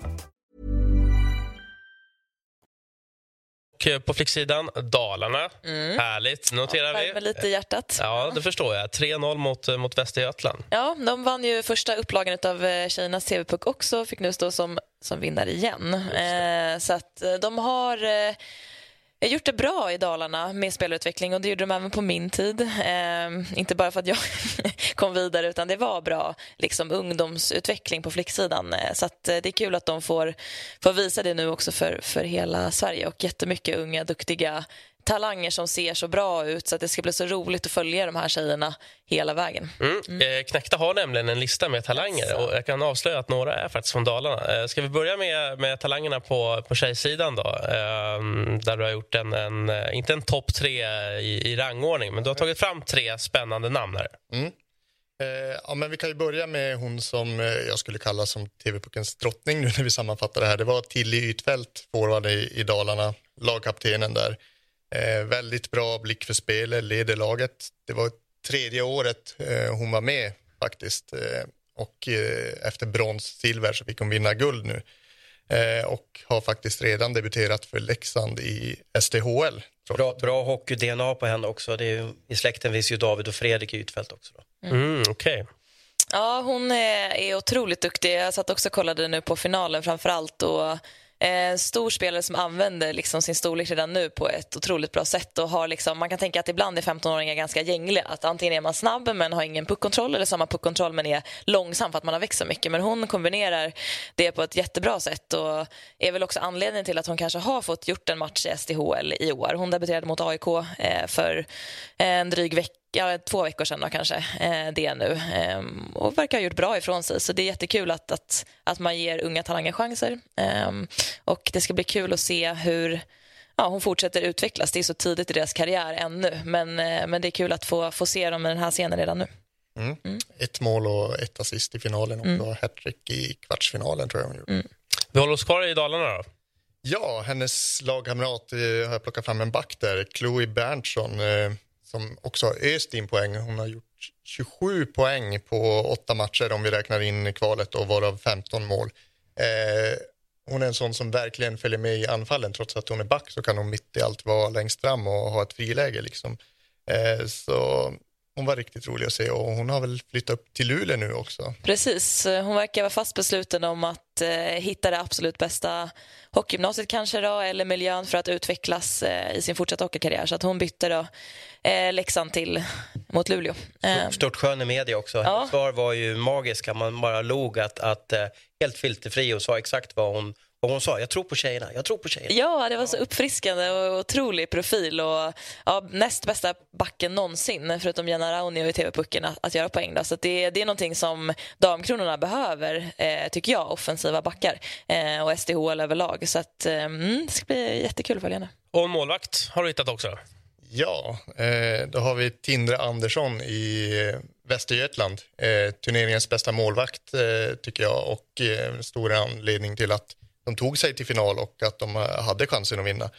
Speaker 1: Och eh, på flicksidan, Dalarna. Härligt, noterar
Speaker 3: värmer
Speaker 1: vi.
Speaker 3: lite i hjärtat.
Speaker 1: Ja, det förstår jag. 3-0 mot, eh, mot Västergötland.
Speaker 3: Ja, de vann ju första upplagan av tjejernas TV-puck också fick nu stå som, som vinnare igen. Eh, så att eh, de har eh, jag har gjort det bra i Dalarna med spelutveckling och det gjorde de även på min tid. Eh, inte bara för att jag kom vidare utan det var bra liksom, ungdomsutveckling på flicksidan. Eh, så att, eh, det är kul att de får, får visa det nu också för, för hela Sverige och jättemycket unga duktiga talanger som ser så bra ut så att det ska bli så roligt att följa de här tjejerna hela vägen.
Speaker 1: Mm. Eh, Knäckta har nämligen en lista med talanger
Speaker 3: Jaså.
Speaker 1: och jag kan avslöja att några är faktiskt från Dalarna. Eh, ska vi börja med, med talangerna på, på tjejsidan då? Eh, där du har gjort en, en eh, inte en topp tre i, i rangordning, men du har tagit fram tre spännande namn här.
Speaker 4: Eh, ja, men vi kan ju börja med hon som eh, jag skulle kalla som TV-puckens drottning nu när vi sammanfattar det här. Det var Tilly Ytfält, forward i, i Dalarna, lagkaptenen där. Eh, väldigt bra blick för spelet, leder laget. Det var tredje året eh, hon var med faktiskt. Eh, och eh, efter brons, silver så fick hon vinna guld nu. Eh, och har faktiskt redan debuterat för Leksand i SDHL.
Speaker 2: Bra, bra hockey-DNA på henne också. Det är I släkten finns ju David och Fredrik Ytfält också. Då.
Speaker 1: Mm, Okej.
Speaker 3: Ja, hon är, är otroligt duktig. Jag satt också och kollade nu på finalen framför allt. Och, eh, stor spelare som använder liksom sin storlek redan nu på ett otroligt bra sätt. Och har liksom, man kan tänka att ibland är 15-åringar ganska gängliga. Att antingen är man snabb men har ingen puckkontroll eller samma puckkontroll men är långsam för att man har växt så mycket. Men hon kombinerar det på ett jättebra sätt och är väl också anledningen till att hon kanske har fått gjort en match i SDHL i år. Hon debuterade mot AIK eh, för en dryg vecka ja, två veckor sedan då, kanske, eh, det nu. Ehm, och verkar ha gjort bra ifrån sig. Så det är jättekul att, att, att man ger unga talanger chanser. Ehm, och det ska bli kul att se hur ja, hon fortsätter utvecklas. Det är så tidigt i deras karriär ännu, men, eh, men det är kul att få, få se dem i den här scenen redan nu.
Speaker 4: Mm. Mm. Ett mål och ett assist i finalen och mm. hattrick i kvartsfinalen tror jag hon gjorde. Mm.
Speaker 1: Vi håller oss kvar i Dalarna då.
Speaker 4: Ja, hennes lagkamrat eh, har jag plockat fram en back där, Chloe Berntsson, eh, som också har öst in poäng. Hon har gjort 27 poäng på åtta matcher om vi räknar in kvalet och varav 15 mål. Eh, hon är en sån som verkligen följer med i anfallen. Trots att hon är back så kan hon mitt i allt vara längst fram och ha ett friläge. Liksom. Eh, så hon var riktigt rolig att se och hon har väl flyttat upp till Luleå nu också.
Speaker 3: Precis, hon verkar vara fast besluten om att eh, hitta det absolut bästa hockeygymnasiet kanske då, eller miljön för att utvecklas eh, i sin fortsatta hockeykarriär. Så att hon bytte då eh, Leksand till mot Luleå.
Speaker 2: Eh. Stort skön i media också. Ja. Hennes svar var ju magiska, man bara log att, att eh, helt filterfri och sa exakt vad hon och hon sa, jag tror på tjejerna, jag tror på tjejerna.
Speaker 3: Ja, det var så uppfriskande och otrolig profil och ja, näst bästa backen någonsin, förutom Jenna Raunio i TV-pucken, att, att, göra poäng. Då. Så det, det är någonting som damkronorna behöver, eh, tycker jag, offensiva backar eh, och SDHL överlag. Så att, eh, mm, det ska bli jättekul att följa henne.
Speaker 1: Och målvakt har du hittat också?
Speaker 4: Ja, eh, då har vi Tindre Andersson i eh, Västergötland. Eh, turneringens bästa målvakt, eh, tycker jag, och eh, en stor anledning till att de tog sig till final och att de hade chansen att vinna.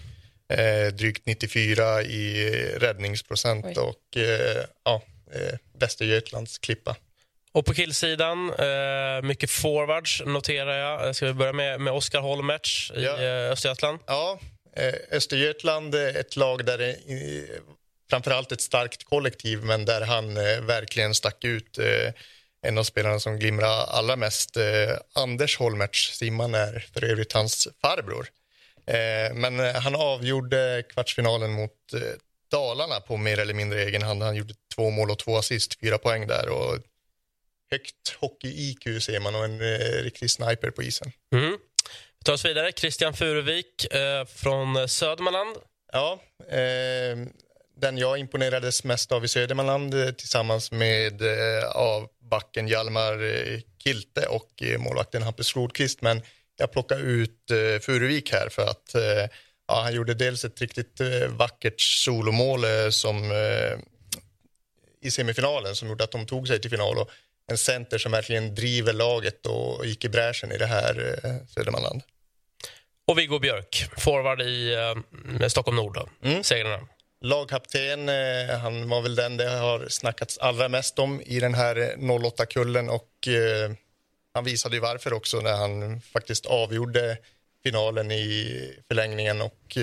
Speaker 4: Eh, drygt 94 i räddningsprocent Oj. och eh, ja, eh, Västergötlands klippa.
Speaker 1: Och på killsidan, eh, mycket forwards noterar jag. Ska vi börja med, med Oskar Holmertz i ja. Eh, Östergötland?
Speaker 4: Ja, eh, Östergötland är ett lag där det framförallt ett starkt kollektiv men där han verkligen stack ut en av spelarna som glimrar allra mest. Eh, Anders Holmertz, Simman är för övrigt hans farbror. Eh, men han avgjorde kvartsfinalen mot eh, Dalarna på mer eller mindre egen hand. Han gjorde två mål och två assist, fyra poäng där. Och högt hockey-IQ ser man och en eh, riktig sniper på isen.
Speaker 1: Mm. Vi tar oss vidare. Christian Furuvik eh, från Södermanland.
Speaker 4: Ja, eh, den jag imponerades mest av i Södermanland eh, tillsammans med av backen Hjalmar eh, Kilte och eh, målvakten Hampus Flodqvist. Men jag plockar ut eh, Furuvik här för att ja, han gjorde dels ett riktigt vackert solomål som, i semifinalen som gjorde att de tog sig till final och en center som verkligen driver laget och gick i bräschen i det här Södermanland.
Speaker 1: Och Viggo Björk, forward i eh, Stockholm Nord, mm. segrarna.
Speaker 4: Lagkapten, eh, han var väl den det har snackats allra mest om i den här eh, 08-kullen och eh, han visade ju varför också när han faktiskt avgjorde finalen i förlängningen och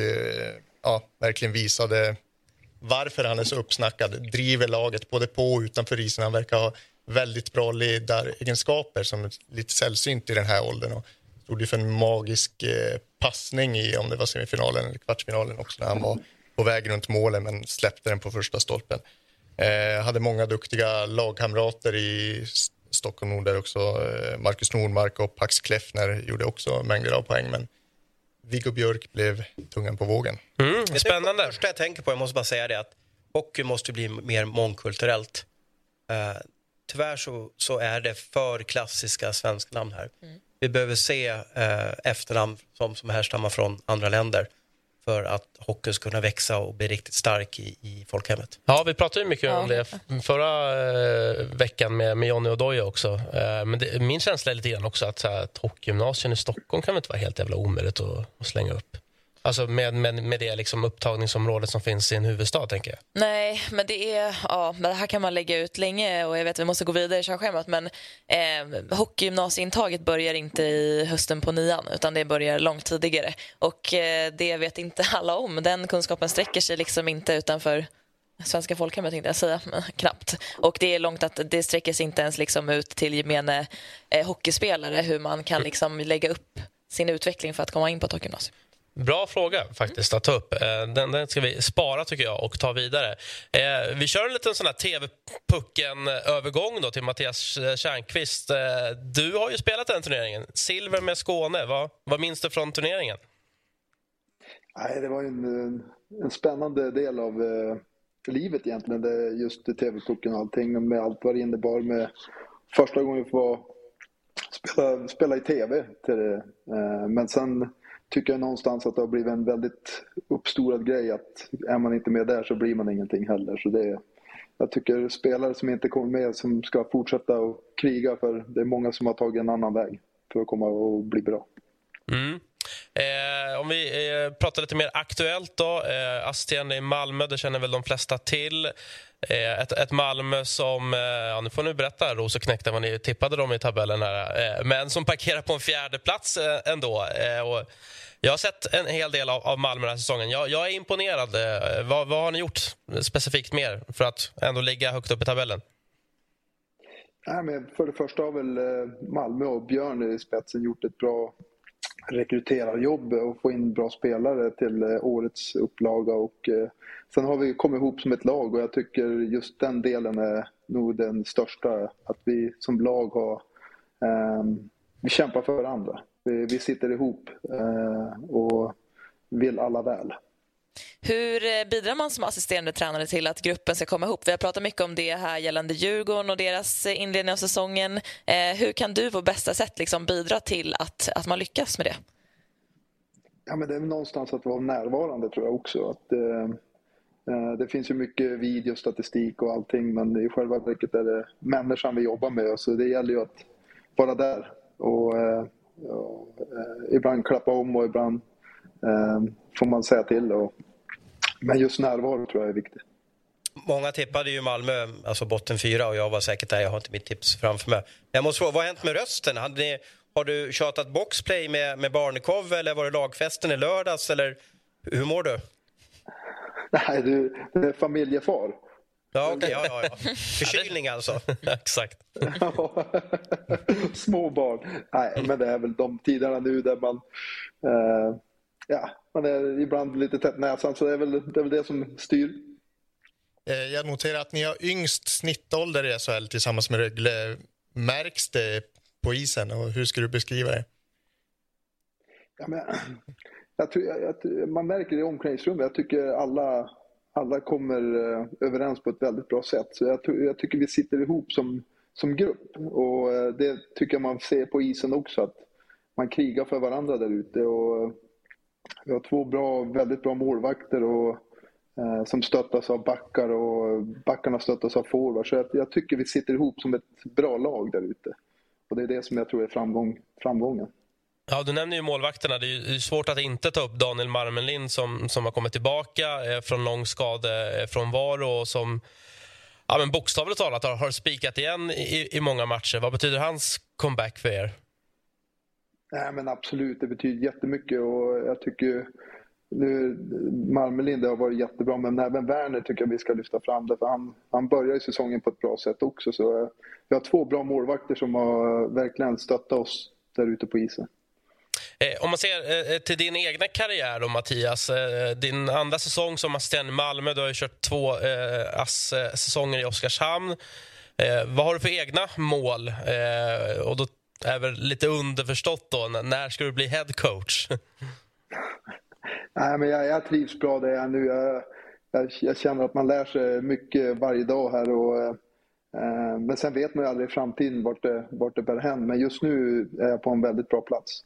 Speaker 4: ja, verkligen visade varför han är så uppsnackad. Driver laget både på och utanför isen. Han verkar ha väldigt bra ledaregenskaper som är lite sällsynt i den här åldern. Och stod ju för en magisk passning i om det var semifinalen eller kvartsfinalen också när han var på väg runt målen men släppte den på första stolpen. Eh, hade många duktiga lagkamrater i Stockholm Nord där också. Eh, Marcus Nordmark och Pax Kleffner gjorde också mängder av poäng men Viggo Björk blev tungan på vågen.
Speaker 1: Mm, spännande.
Speaker 2: Det första jag tänker på, jag måste bara säga det, att hockey måste bli mer mångkulturellt. Uh, tyvärr så, så är det för klassiska svenska namn här. Mm. Vi behöver se uh, efternamn som, som härstammar från andra länder för att hockeyn ska kunna växa och bli riktigt stark i, i folkhemmet.
Speaker 1: Ja, vi pratade ju mycket ja. om det förra eh, veckan med, med Johnny Odoja också. Eh, men det, min känsla är lite grann också att, så här, att hockeygymnasien i Stockholm kan väl inte vara helt jävla omöjligt att, att slänga upp. Alltså med, med, med det liksom upptagningsområdet som finns i en huvudstad, tänker jag.
Speaker 3: Nej, men det är... Ja, det här kan man lägga ut länge och jag vet att vi måste gå vidare i körschemat men eh, hockeygymnasieintaget börjar inte i hösten på nian utan det börjar långt tidigare och eh, det vet inte alla om. Den kunskapen sträcker sig liksom inte utanför svenska folkhemmet tänkte jag säga, men knappt. Och det är långt att det sträcker sig inte ens liksom ut till gemene eh, hockeyspelare hur man kan liksom lägga upp sin utveckling för att komma in på ett hockeygymnasium.
Speaker 1: Bra fråga faktiskt att ta upp. Eh, den, den ska vi spara tycker jag och ta vidare. Eh, vi kör en liten sån här TV-pucken-övergång till Mattias eh, Tjärnqvist. Eh, du har ju spelat den turneringen. Silver med Skåne. Vad, vad minns du från turneringen?
Speaker 8: Nej, det var en, en spännande del av eh, livet egentligen. Det, just TV-pucken och allting med allt vad det innebar. Med första gången vi får spela, spela i TV. Till det. Eh, men sen tycker jag någonstans att det har blivit en väldigt uppstorad grej att är man inte med där så blir man ingenting heller. Så det, jag tycker spelare som inte kommer med som ska fortsätta att kriga för det är många som har tagit en annan väg för att komma och bli bra.
Speaker 1: Mm. Eh, om vi eh, pratar lite mer aktuellt då. Eh, Astien i Malmö, det känner väl de flesta till. Eh, ett, ett Malmö som, eh, ja, nu får ni berätta Rosoknäkten vad ni tippade dem i tabellen här, eh, men som parkerar på en fjärde plats ändå. Och jag har sett en hel del av, av Malmö den här säsongen. Jag, jag är imponerad. Vad, vad har ni gjort specifikt mer för att ändå ligga högt upp i tabellen?
Speaker 8: Nej, men för det första har väl Malmö och Björn i spetsen gjort ett bra rekryterarjobb och få in bra spelare till eh, årets upplaga. Och, eh, sen har vi kommit ihop som ett lag och jag tycker just den delen är nog den största. Att vi som lag har ehm, vi kämpar för varandra. Vi, sitter ihop eh, och vill alla väl.
Speaker 3: Hur eh, bidrar man som assisterande tränare till att gruppen ska komma ihop? Vi har pratat mycket om det här gällande Djurgården och deras eh, inledning av säsongen. Eh, hur kan du på bästa sätt liksom bidra till att, att man lyckas med det?
Speaker 8: Ja, men det är någonstans att vara närvarande tror jag också. Att, eh, det finns ju mycket videostatistik och allting men i själva verket är det människan vi jobbar med så det gäller ju att vara där och eh, och, eh, ibland klappa om och ibland får man säga till. Och, men just närvaro tror jag är viktigt.
Speaker 2: Många tippade ju Malmö, alltså botten fyra och jag var säkert där. Jag har inte mitt tips framför mig. Jag måste fråga, vad har hänt med rösten? Ni, har du tjatat boxplay med, med Barnekow eller var det lagfesten i lördags? Eller hur mår du?
Speaker 8: Nej, du, du är familjefar.
Speaker 2: Ja, okay, ja, ja, ja. Förkylning alltså.
Speaker 1: Exakt.
Speaker 8: Små barn. Nej, men det är väl de tiderna nu där man, eh, ja, man är ibland lite tätt näsan, så det är väl det, är väl det som styr.
Speaker 4: Eh, jag noterar att ni har yngst snittålder i SHL tillsammans med Rögle. Märks det på isen och hur ska du beskriva det?
Speaker 8: Ja, men, jag, jag, jag, man märker det i omklädningsrummet. Jag tycker alla alla kommer eh, överens på ett väldigt bra sätt. Så jag, jag, tycker vi sitter ihop som, som grupp och eh, det tycker jag man ser på isen också att man krigar för varandra där ute. Och vi har två bra, väldigt bra målvakter och, eh, som stöttas av backar och backarna stöttas av forwards. Så jag, jag, tycker vi sitter ihop som ett bra lag där ute. Och det är det som jag tror är framgång, framgången.
Speaker 1: Ja, du nämner ju målvakterna. Det är svårt att inte ta upp Daniel Marmenlind som, som har kommit tillbaka eh, från lång skadefrånvaro eh, och som ja, men bokstavligt talat har, har spikat igen i, i många matcher. Vad betyder hans comeback för er?
Speaker 8: Nej, men absolut, det betyder jättemycket och jag tycker nu, Marmelind har varit jättebra, men även Werner tycker jag vi ska lyfta fram det, för han, han börjar ju säsongen på ett bra sätt också. Så vi har två bra målvakter som har verkligen stöttat oss där ute på isen.
Speaker 1: Eh, om man ser eh, eh, till din egna karriär, då, Mattias. din andra säsong som assisterande i Malmö. Du har kört två ASS-säsonger i Oskarshamn. vad har du för egna mål? och då är väl lite underförstått då, när ska du bli head coach?
Speaker 8: Nej, men jag, jag trivs bra där jag är nu. Jag, jag, jag, känner att man lär sig mycket varje dag här. Och, eh, men sen vet man ju aldrig i framtiden vart det, vart det bär hän. Men just nu är jag på en väldigt bra plats.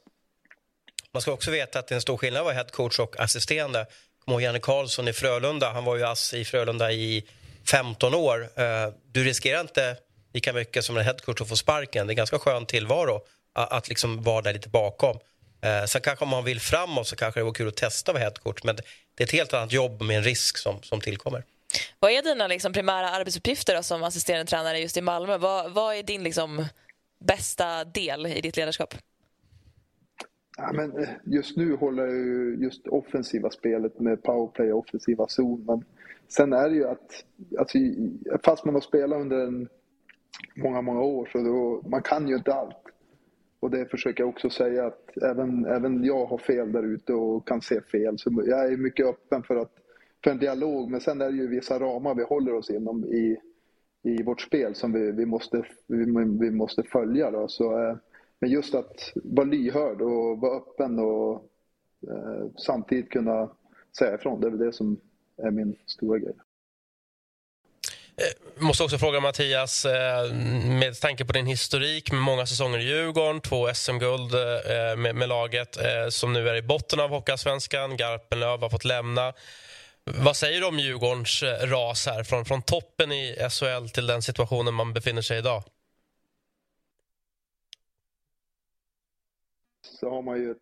Speaker 2: Man ska också veta att det är en stor skillnad att vara headcoach och assisterande. Kom ihåg Janne Karlsson i Frölunda. Han var ju ass i Frölunda i 15 år. Eh, du riskerar inte lika mycket som en headcoach att få sparken. Det är ganska skön tillvaro att liksom vara där lite bakom. Eh, sen kanske om man vill framåt så kanske det vore kul att testa att vara headcoach. Men det är ett helt annat jobb med en risk som, som tillkommer.
Speaker 3: Vad är dina liksom, primära arbetsuppgifter då, som assisterande tränare just i Malmö? Vad, vad är din liksom, bästa del i ditt ledarskap?
Speaker 8: Ja, men eh, just nu håller jag ju just offensiva spelet med powerplay och offensiva zon. Men sen är det ju att, alltså, fast man har spelat under en, många, många år så då, man kan ju inte allt. Och det försöker jag också säga att även, även jag har fel där ute och kan se fel. Så jag är mycket öppen för, att, för en dialog men sen är det ju vissa ramar vi håller oss inom i, i vårt spel som vi, vi, måste, vi, vi måste följa. Då. Så, eh, men just att vara lyhörd och vara öppen och eh, samtidigt kunna säga ifrån, det är väl det som är min stora grej.
Speaker 1: Jag måste också fråga Mattias, eh, med tanke på din historik med många säsonger i Djurgården, två SM-guld eh, med, med, laget som nu är i botten av Hockeyallsvenskan, Garpenlöv har fått lämna. Vad säger du om Djurgårdens ras här, från, från toppen i SHL till den situationen man befinner sig i idag?
Speaker 8: Så har man ju ett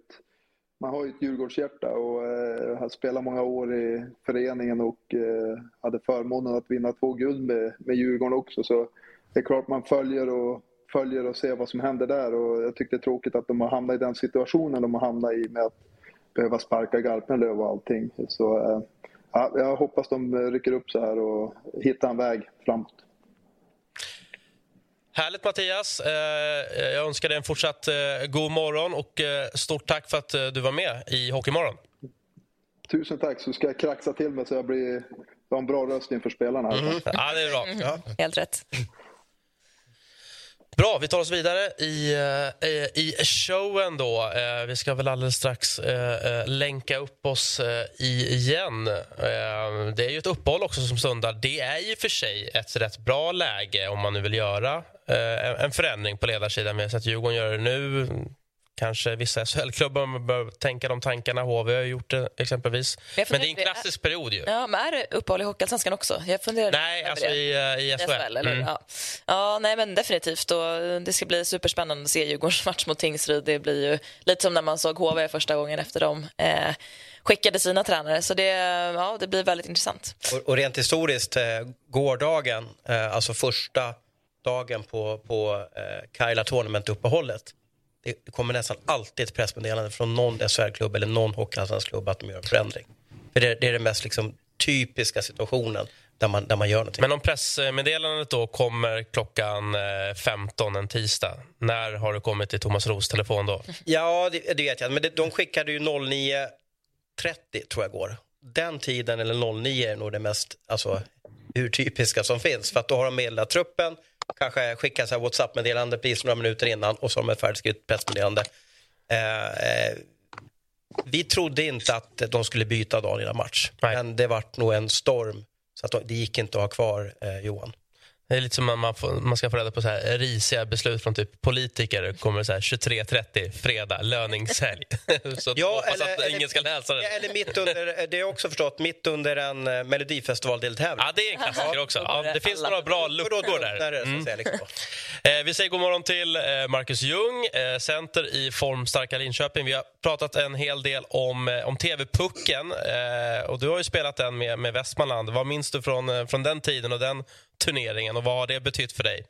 Speaker 8: man har ju ett Djurgårdshjärta och eh, har spelat många år i föreningen och eh, hade förmånen att vinna två guld med, med Djurgården också. Så det är klart man följer och, följer och ser vad som händer där och jag tycker det är tråkigt att de har hamnat i den situationen de har hamnat i med att behöva sparka Garpenlöv och allting. Så eh, ja, jag hoppas de rycker upp så här och hittar en väg framåt.
Speaker 1: Härligt Mattias. Eh, jag önskar dig en fortsatt eh, god morgon och eh, stort tack för att du var med i Hockeymorgon.
Speaker 8: Tusen tack, så ska jag kraxa till mig så jag blir jag en bra röst inför spelarna.
Speaker 1: Mm. Ja, det är bra. Ja.
Speaker 3: Helt rätt.
Speaker 1: Bra, vi tar oss vidare i, eh, i showen. då. Eh, vi ska väl alldeles strax eh, länka upp oss igen. Det är ju ett uppehåll också som stundar. Det är ju för sig ett rätt bra läge om man nu vill göra en förändring på ledarsidan. Vi har sett Djurgården göra det nu kanske vissa SHL-klubbar bör tänka de tankarna. HV har gjort det exempelvis. Men det är en klassisk period ju.
Speaker 3: Ja, men är det uppehåll i Hockeyallsvenskan också? Jag funderar
Speaker 1: nej, alltså det. i, eh, i SHL. SHL
Speaker 3: eller? Mm. Ja. ja, nej men definitivt. Och det ska bli superspännande att se Djurgårdens match mot Tingsryd. Det blir ju lite som när man såg HV första gången efter dem. Eh, skickade sina tränare. Så det, ja, det blir väldigt intressant.
Speaker 2: Och, och rent historiskt, eh, gårdagen, eh, alltså första dagen på, på eh, Kaila Tournament-uppehållet det kommer nästan alltid ett pressmeddelande från någon SHL-klubb eller någon hockeyallsvensk-klubb att de gör en förändring. För det, det är den mest liksom, typiska situationen där man, där man gör någonting.
Speaker 1: Men om pressmeddelandet då kommer klockan 15 eh, en tisdag, när har du kommit till Thomas Ros telefon då?
Speaker 2: Ja, det, det vet jag. Men det, de skickade ju 09.30 tror jag går. Den tiden, eller 09, är nog det mest alltså, urtypiska som finns. För att då har de meddelat truppen, kanske skickar så WhatsApp-meddelande precis några minuter innan och så har de ett färdigskrivet pressmeddelande. Eh, vi trodde inte att de skulle byta dagen innan match, Nej. men det vart nog en storm så att det gick inte att ha kvar eh, Johan.
Speaker 1: Det är lite som man, får, man ska få reda på så här risiga beslut från typ politiker. kommer 23.30, fredag, löningshelg. så ja, hoppas eller, att eller, ingen ska läsa det.
Speaker 2: Eller mitt under, det är också förstått, mitt under en uh, melodifestivaldeltävling.
Speaker 1: Ja, det är en klassiker också. Ja, det finns några bra luckor där. Mm.
Speaker 2: Liksom.
Speaker 1: eh, vi säger god morgon till eh, Marcus Ljung, eh, center i formstarka Linköping. Vi har pratat en hel del om, eh, om TV-pucken. Eh, och du har ju spelat den med, med Västmanland. Vad minns du från, eh, från den tiden och den turneringen och vad har det betytt för dig?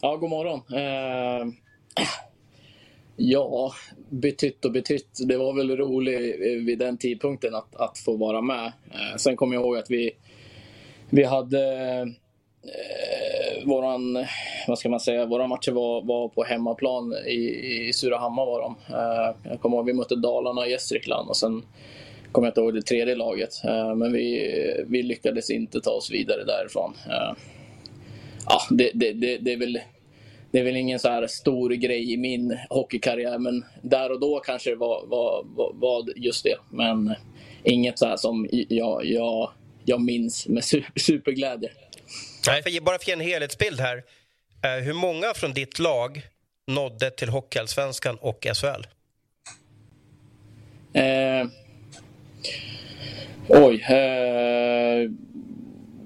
Speaker 9: Ja, god morgon. Eh, ja, betytt och betytt. Det var väl roligt vid den tidpunkten att, att få vara med. Eh, sen kommer jag ihåg att vi, vi hade eh, våran, vad ska man säga, våra matcher var, var på hemmaplan i, i Surahammar var de. Eh, jag kommer ihåg att vi mötte Dalarna och Gästrikland och sen kommer jag inte ihåg det tredje laget. Eh, men vi, vi lyckades inte ta oss vidare därifrån. Eh, ja, det, det, det, det är väl det är väl ingen så här stor grej i min hockeykarriär, men där och då kanske det var, var, var, just det. Men inget så här som jag, jag, jag minns med superglädje.
Speaker 2: Nej. Bara för att ge en helhetsbild här. Eh, hur många från ditt lag nådde till Hockeyallsvenskan och SHL?
Speaker 9: Eh, Oj. Eh,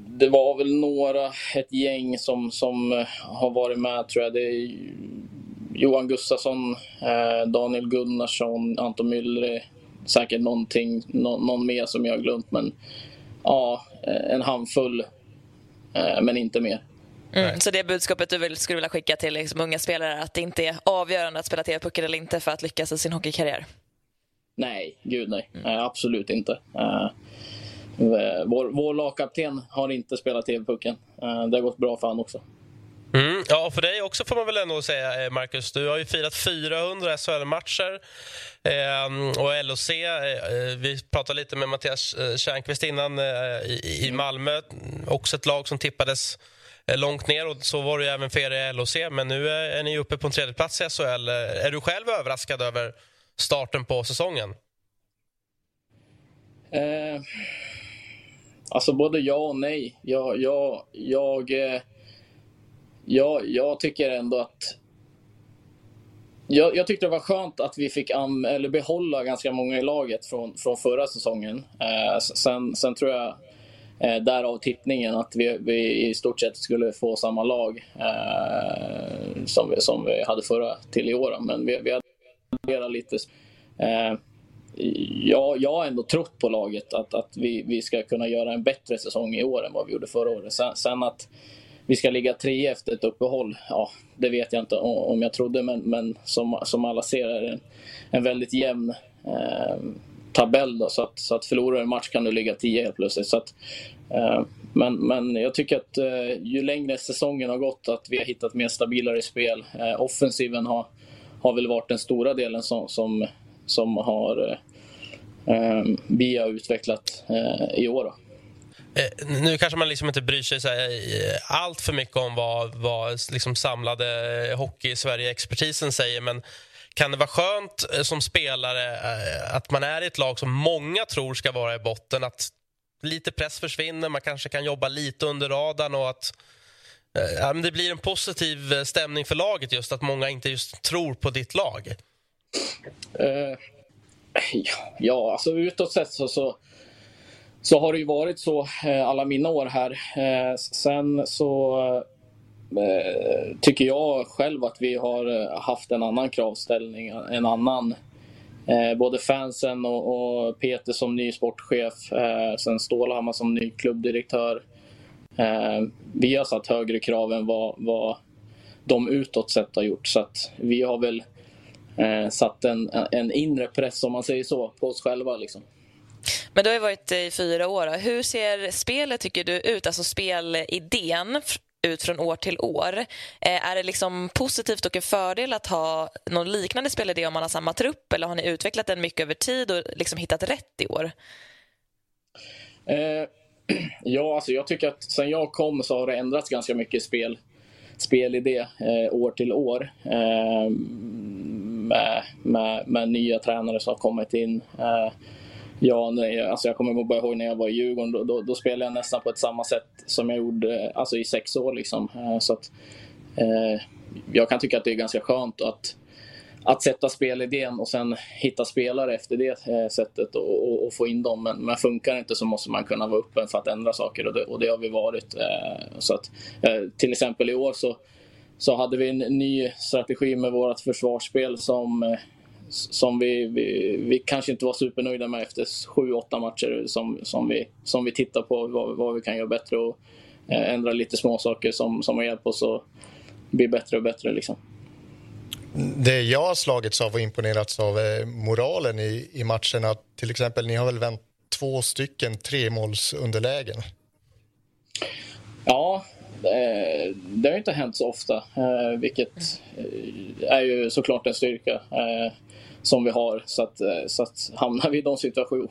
Speaker 9: det var väl några, ett gäng som, som eh, har varit med tror jag. Det är Johan Gustafsson, eh, Daniel Gunnarsson, Anton Myllre. Säkert någonting, no, någon mer som jag har glömt. Men ja, eh, en handfull. Eh, men inte mer.
Speaker 3: Mm, så det budskapet du vill, skulle vilja skicka till liksom, unga spelare är att det inte är avgörande att spela TV-pucken eller inte för att lyckas i sin hockeykarriär?
Speaker 9: Nej, gud nej. Mm. absolut inte. Uh, vår, vår lagkapten har inte spelat TV-pucken. Uh, det har gått bra för honom också.
Speaker 1: Mm, ja, för dig också får man väl ändå säga, Marcus. Du har ju firat 400 SHL-matcher. Eh, och LOC, eh, vi pratade lite med Mattias Tjärnqvist innan eh, i, i Malmö. Också ett lag som tippades långt ner och så var det även för er i LOC. Men nu är, är ni uppe på en tredje plats i SHL. Är du själv överraskad över starten på säsongen?
Speaker 9: Eh, alltså både ja och nej. Jag, jag, jag, eh, jag, jag tycker ändå att jag, jag, tyckte det var skönt att vi fick am, eller behålla ganska många i laget från, från förra säsongen. Eh, sen, sen tror jag, eh, därav tippningen, att vi, vi, i stort sett skulle få samma lag eh, som, vi, som vi hade förra till i år. Men vi, vi hade lite. Eh, jag, jag har ändå trott på laget, att, att vi, vi ska kunna göra en bättre säsong i år än vad vi gjorde förra året. Sen, sen att vi ska ligga tre efter ett uppehåll, ja, det vet jag inte om jag trodde, men, men som, som alla ser är det en, en väldigt jämn eh, tabell. Då, så, att, så att förlorar en match kan du ligga tio helt plötsligt. Så att, eh, men, men jag tycker att eh, ju längre säsongen har gått, att vi har hittat mer stabilare spel. Eh, offensiven har, har väl varit den stora delen som, som, som har, eh, vi har utvecklat eh, i år. Då.
Speaker 1: Eh, nu kanske man liksom inte bryr sig så här, eh, allt för mycket om vad, vad liksom samlade Hockey-Sverige-expertisen säger men kan det vara skönt eh, som spelare att man är i ett lag som många tror ska vara i botten? Att lite press försvinner, man kanske kan jobba lite under radarn och att Eh, ja, det blir en positiv eh, stämning för laget just att många inte just tror på ditt lag?
Speaker 9: Uh, ja, alltså utåt sett så, så så har det ju varit så alla mina år här. Sen så tycker jag själv att vi har haft en annan kravställning, en annan både fansen och, Peter som ny sportchef, sen Stålhammar som ny klubbdirektör vi har satt högre krav än vad, vad de utåt sett har gjort. Så att vi har väl satt en, en inre press, om man säger så, på oss själva. Liksom.
Speaker 3: Men du har varit i fyra år. Hur ser spelet tycker du ut, alltså spelidén ut från år till år? Eh, är det liksom positivt och en fördel att ha någon liknande spelidé om man har samma trupp eller har ni utvecklat den mycket över tid och liksom hittat rätt i år?
Speaker 9: Eh, ja, alltså jag tycker att sen jag kom så har det ändrats ganska mycket spel, spelidé eh, år till år. Eh, med, med, med, nya tränare som har kommit in. Eh, Ja, nej, alltså jag kommer bara ihåg när jag var i Djurgården. Då, då, då, spelade jag nästan på ett samma sätt som jag gjorde alltså i sex år. Liksom. Eh, så att, eh, jag kan tycka att det är ganska skönt att, att sätta spelidén och sen hitta spelare efter det eh, sättet och, och, och, få in dem. Men, men funkar det inte så måste man kunna vara öppen för att ändra saker och det, och det har vi varit. Eh, så att, eh, till exempel i år så, så hade vi en ny strategi med vårt försvarsspel som som vi, vi, vi, kanske inte var supernöjda med efter sju, åtta matcher som, som, vi, som vi tittar på vad, vad vi kan göra bättre och ändra lite små saker som, som har hjälpt oss att bli bättre och bättre. Liksom.
Speaker 4: Det jag har slagits av och imponerats av är moralen i, i matcherna. Till exempel, ni har väl vänt två stycken tremålsunderlägen?
Speaker 9: Ja, eh, det har inte hänt så ofta, eh, vilket eh, är ju såklart en styrka. Som vi har. Så att, så att hamnar vi i de situation,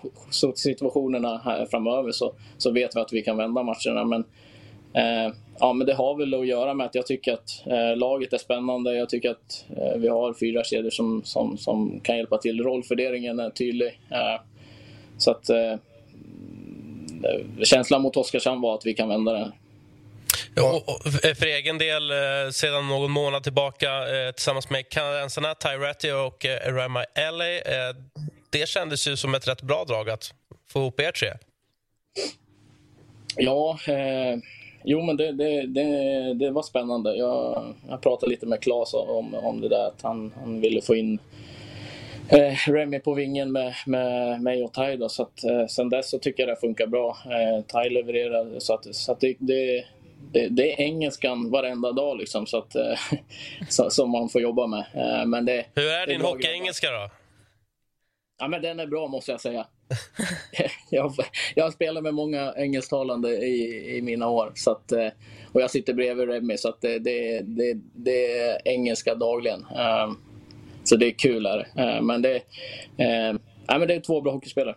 Speaker 9: situationerna här framöver så, så vet vi att vi kan vända matcherna. Men, ja, men det har väl att göra med att jag tycker att eh, laget är spännande. Jag tycker att eh, vi har fyra kedjor som, som, som kan hjälpa till. Rollfördelningen är tydlig. Eh, så att eh, känslan mot Oskarshamn var att vi kan vända det.
Speaker 1: Och, för egen del, eh, sedan någon månad tillbaka eh, tillsammans med kanadensarna Ty Ratty och eh, Rama Ellie. Eh, det kändes ju som ett rätt bra drag att få ihop er tre.
Speaker 9: Ja, eh, jo men det, det, det, det, var spännande. Jag, jag pratade lite med Claes om, om det där att han, han ville få in eh, Remy på vingen med, med mig och Ty. Då, så att, eh, sen dess så tycker jag det funkar bra. Eh, Ty levererade så, att, så att det, det, det, det, är engelskan varenda dag liksom, så att, eh, som man får jobba med. Eh, men det,
Speaker 1: Hur är din hockey-engelska då?
Speaker 9: Ja, men den är bra måste jag säga. jag, jag har spelat med många engelsktalande i, i mina år. Så att, eh, och jag sitter bredvid Remy så att det, det, det, det är engelska dagligen. Ehm, så det är kul. Här. Ehm, men, det, ehm, ja, men det är två bra hockeyspelare.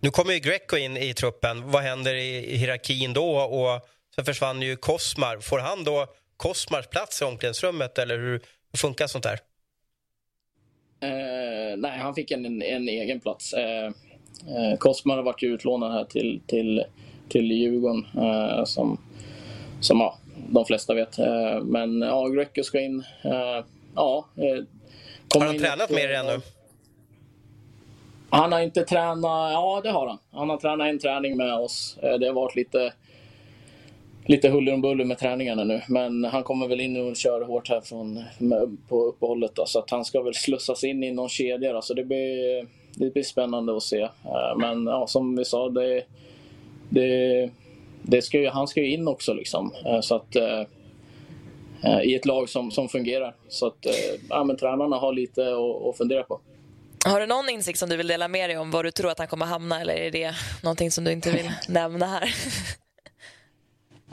Speaker 2: Nu kommer ju Greco in i truppen. Vad händer i hierarkin då? Och Sen försvann ju Kosmar. Får han då Kosmars plats i omklädningsrummet eller hur funkar sånt där?
Speaker 9: Eh, nej, han fick en, en egen plats. Eh, eh, Kosmar har varit utlånad här till, till, till Djurgården eh, som, som ja, de flesta vet. Eh, men ja, Greco ska in. Eh, ja, eh,
Speaker 2: har han tränat med er ännu?
Speaker 9: Han har inte tränat, ja det har han. Han har tränat en träning med oss. Det har varit lite, lite huller om buller med träningarna nu. Men han kommer väl in och kör hårt här från, på uppehållet. Då, så att han ska väl slussas in i någon kedja. Då, så det blir, det blir spännande att se. Eh, men ja, som vi sa, det, det, det ska ju, han ska ju in också. Liksom. Eh, så att, I ett lag som, som fungerar. Så att ja, men tränarna har lite att, att fundera på.
Speaker 3: Har du någon insikt som du vill dela med dig om var du tror att han kommer hamna eller är det någonting som du inte vill nämna här?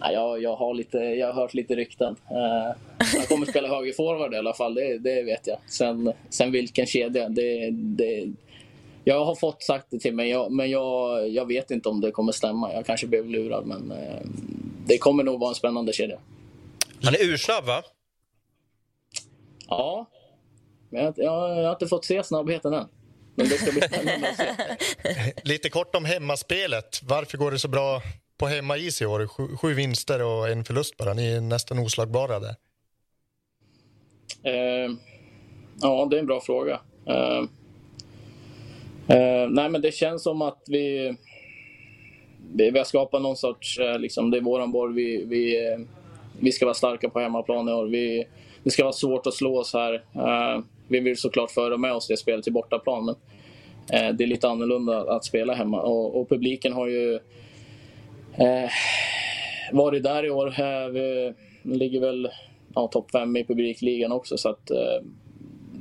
Speaker 9: Ja, jag, jag, har lite, jag har hört lite rykten. Uh, han kommer spela högerforward i alla fall, det, det vet jag. Sen, sen vilken kedja, det, det, jag har fått sagt det till mig, jag, men jag, jag vet inte om det kommer stämma. Jag kanske blev lurad, men uh, det kommer nog vara en spännande kedja.
Speaker 2: Han är ursnabb, va?
Speaker 9: Ja, men jag, jag, jag har inte fått se snabbheten än. Men det ska bli spännande att se.
Speaker 4: Lite kort om hemmaspelet. Varför går det så bra på hemmais i år? Sju, sju vinster och en förlust bara. Ni är nästan oslagbara där.
Speaker 9: Eh, ja, det är en bra fråga. Eh, eh, nej, men det känns som att vi, vi, vi har skapat någon sorts... Eh, liksom, det är våran boll. Vi, vi, eh, vi ska vara starka på hemmaplan i år. Vi, det ska vara svårt att slå oss här. Eh, vi vill såklart föra med oss det spelet till bortaplan. Men det är lite annorlunda att spela hemma. Och, och publiken har ju eh, varit där i år. Eh, vi ligger väl ja, topp fem i publikligan också. Så att, eh,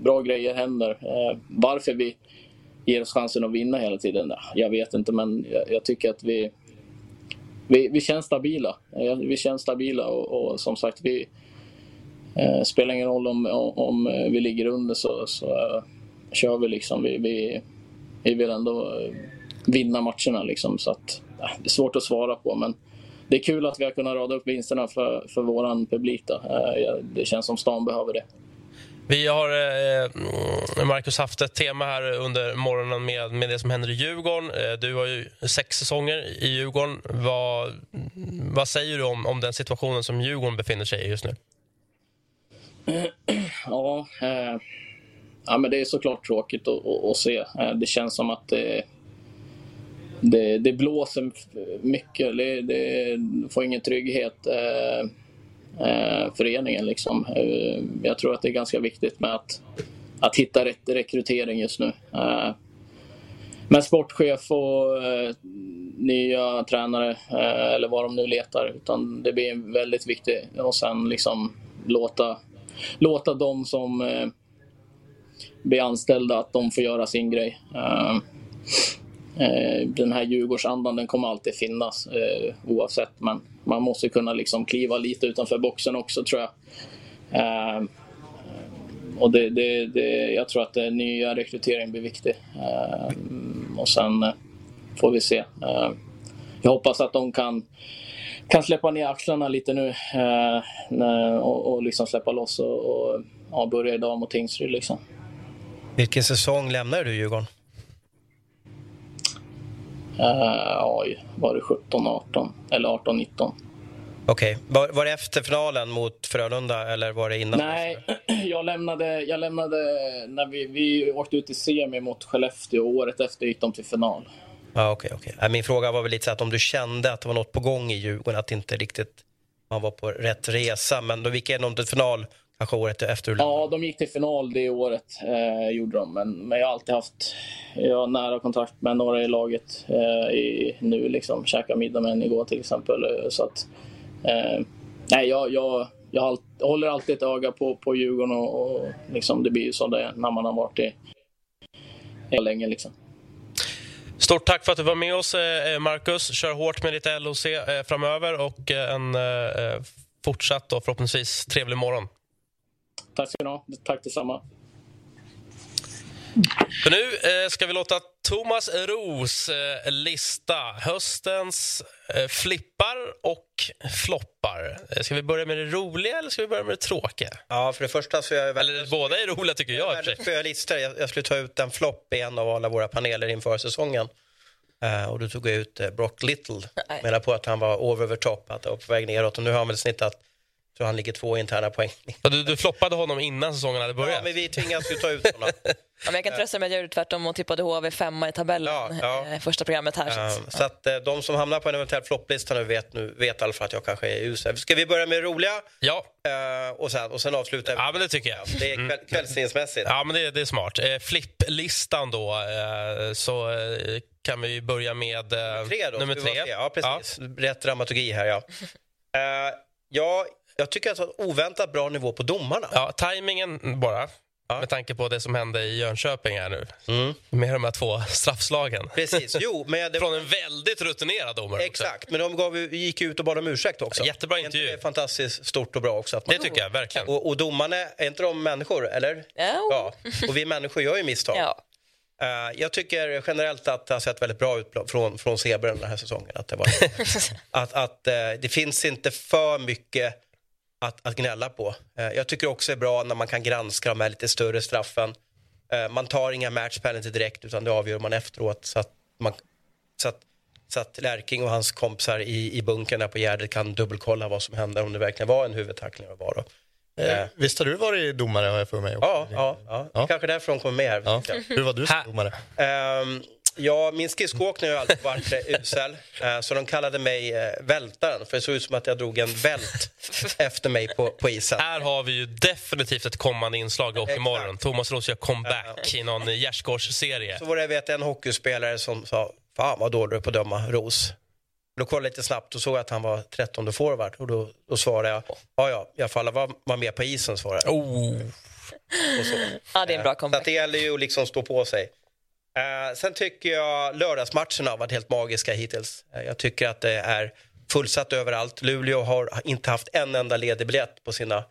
Speaker 9: bra grejer händer. Eh, varför vi ger oss chansen att vinna hela tiden? Jag vet inte, men jag, jag tycker att vi, vi, vi känns stabila. Eh, vi känns stabila och, och som sagt, vi, Eh, spelar ingen roll om, om vi ligger under så, så eh, kör vi liksom. Vi, vi, vi vill ändå eh, vinna matcherna liksom. Så att, det är svårt att svara på men det är kul att vi har kunnat rada upp vinsterna för, för våran publik. Då. Uh, det känns som stan behöver det.
Speaker 1: Vi har, eh, Marcus, haft ett tema här under morgonen med, med det som händer i Djurgården. Eh, du har ju sex säsonger i Djurgården. Vad, vad säger du om, om den situationen som Djurgården befinner sig i just nu?
Speaker 9: Ja, eh, ja men det är såklart tråkigt att, att, att se. Eh, det känns som att det, det, det blåser mycket. Det, det, får ingen trygghet, eh, eh, föreningen. Liksom. Eh, jag tror att det är ganska viktigt med att, att hitta rätt rekrytering just nu. Eh, men sportchef och eh, nya tränare, eh, eller vad de nu letar, utan det blir väldigt viktigt. Och sen liksom låta låta de som eh, blir anställda att de får göra sin grej. Eh, Eh, den här Djurgårdsandan den kommer alltid finnas eh, oavsett men man måste kunna liksom kliva lite utanför boxen också tror jag. Eh, och det, det, det, jag tror att den nya rekryteringen blir viktig. och sen får vi se. jag hoppas att de kan kan släppa ner axlarna lite nu eh, och, och liksom släppa loss och, och ja, börja idag mot Tingsryd. Liksom.
Speaker 2: Vilken säsong lämnar du Djurgården?
Speaker 9: Uh, oj, var det 17, 18 eller 18, 19?
Speaker 2: Okej. Okay. Var, var, det efter finalen mot Frölunda eller var det innan?
Speaker 9: Nej, jag lämnade, jag lämnade när vi, vi åkte ut i semi mot Skellefteå och året efter gick de till final.
Speaker 2: Ja, okay, okay. Min fråga var väl lite så att om du kände att det var något på gång i Djurgården, att inte riktigt man var på rätt resa. Men då gick de till final kanske året efter?
Speaker 9: Ja, de gick till final det året, eh, gjorde de. Men, men jag har alltid haft jag har nära kontakt med några i laget eh, i, nu. Liksom, käkade middag med en igår till exempel. Så att, eh, nej, jag, jag, jag, all, jag, håller alltid ett öga på, på Djurgården och, och liksom, det blir ju så det när man har varit i, i länge. Liksom.
Speaker 1: Stort tack för att du var med oss, eh, eh, Marcus. Kör hårt med ditt LOC eh, framöver och en fortsatt och förhoppningsvis trevlig morgon.
Speaker 9: Tack ska ni ha. Tack detsamma.
Speaker 1: För nu ska vi låta Thomas Ros lista höstens flippar och floppar. Ska vi börja med det roliga eller ska vi börja med det tråkiga?
Speaker 2: Ja, för det första så är jag
Speaker 1: väldigt... Eller båda är roliga tycker jag.
Speaker 2: jag, jag, listor. Jag, jag skulle ta ut en flopp i en av alla våra paneler inför säsongen. Eh, och då tog jag ut eh, Brock Little. Menar på att han var over the top, att han var på väg neråt. Och nu har han väl snittat, tror han ligger två interna poäng.
Speaker 1: Ja, du, du floppade honom innan säsongen hade börjat.
Speaker 2: Ja, men vi tvingas ju ta ut honom.
Speaker 3: Ja, men jag kan trösta med att jag gjorde tvärtom och tippade HV femma i tabellen
Speaker 2: Ja, ja.
Speaker 3: eh, första programmet här. Så
Speaker 2: Så att eh, de som hamnar på en eventuell flopplista nu vet, nu vet i alla fall att jag kanske är usel. Ska vi börja med det roliga?
Speaker 1: Ja.
Speaker 2: Eh, och, sen, och sen avslutar vi.
Speaker 1: Ja, men det tycker jag.
Speaker 2: Det är kväll, kvällstidningsmässigt.
Speaker 1: Ja, men det, det är smart. Eh, Flipplistan då, eh, så eh, kan vi börja med eh,
Speaker 2: Tre då,
Speaker 1: nummer tre.
Speaker 2: Ja, precis. Rätt dramaturgi här, ja. Eh, ja, jag tycker att det var en oväntat bra nivå på domarna.
Speaker 1: Ja, tajmingen bara. Med tanke på det som hände i Jönköping här nu. Med de här två straffslagen.
Speaker 2: Mm. Precis. Jo, men det
Speaker 1: Från en väldigt rutinerad domare
Speaker 2: Exakt, men de gav, gick ut och bad om ursäkt också.
Speaker 1: Jättebra intervju.
Speaker 2: Det är fantastiskt stort och bra också. Att man...
Speaker 1: Det tycker jag verkligen.
Speaker 2: Och, och domarna, är inte de människor, eller?
Speaker 3: Ja.
Speaker 2: ja. Och vi människor gör ju misstag.
Speaker 3: Ja.
Speaker 2: Eh, jag tycker generellt att det har sett väldigt bra ut från, från zebran den här säsongen. Att det, var, att, att eh, det finns inte för mycket att, att gnälla på. Eh, jag tycker också det är bra när man kan granska de här lite större straffen. Eh, man tar inga match penalty direkt utan det avgör man efteråt. Så att, man, så att, så att Lärking och hans kompisar i, i bunkern där på Gärdet kan dubbelkolla vad som hände om det verkligen var en huvudtackling. Var då.
Speaker 4: Eh, Visst har du varit domare har jag för mig? Också.
Speaker 2: Ja, ja, ja.
Speaker 4: Ja.
Speaker 2: kanske därför de kommer med här.
Speaker 4: Ja. Hur var du som domare?
Speaker 2: Ehm, ja, min skridskoåkning har ju alltid varit eh, usel. Eh, så de kallade mig uh, vältaren, för det såg ut som att jag drog en vält efter mig på, på isen.
Speaker 1: Här har vi ju definitivt ett kommande inslag i Hockeymorgon. Thomas Roos gör comeback i någon gärdsgårdsserie.
Speaker 2: Så var det jag vet, en hockeyspelare som sa, fan vad dålig du är på att döma Ros. Då kollade jag lite snabbt och såg att han var 13 forward och då, då svarade jag, ja ja, i alla fall var, var med på isen svarade jag.
Speaker 1: Oh.
Speaker 2: Och så.
Speaker 3: ja, det är en bra
Speaker 2: Så
Speaker 3: comeback.
Speaker 2: att det gäller ju att liksom stå på sig. Eh, sen tycker jag lördagsmatcherna har varit helt magiska hittills. Eh, jag tycker att det är fullsatt överallt. Luleå har inte haft en enda ledig biljett på sina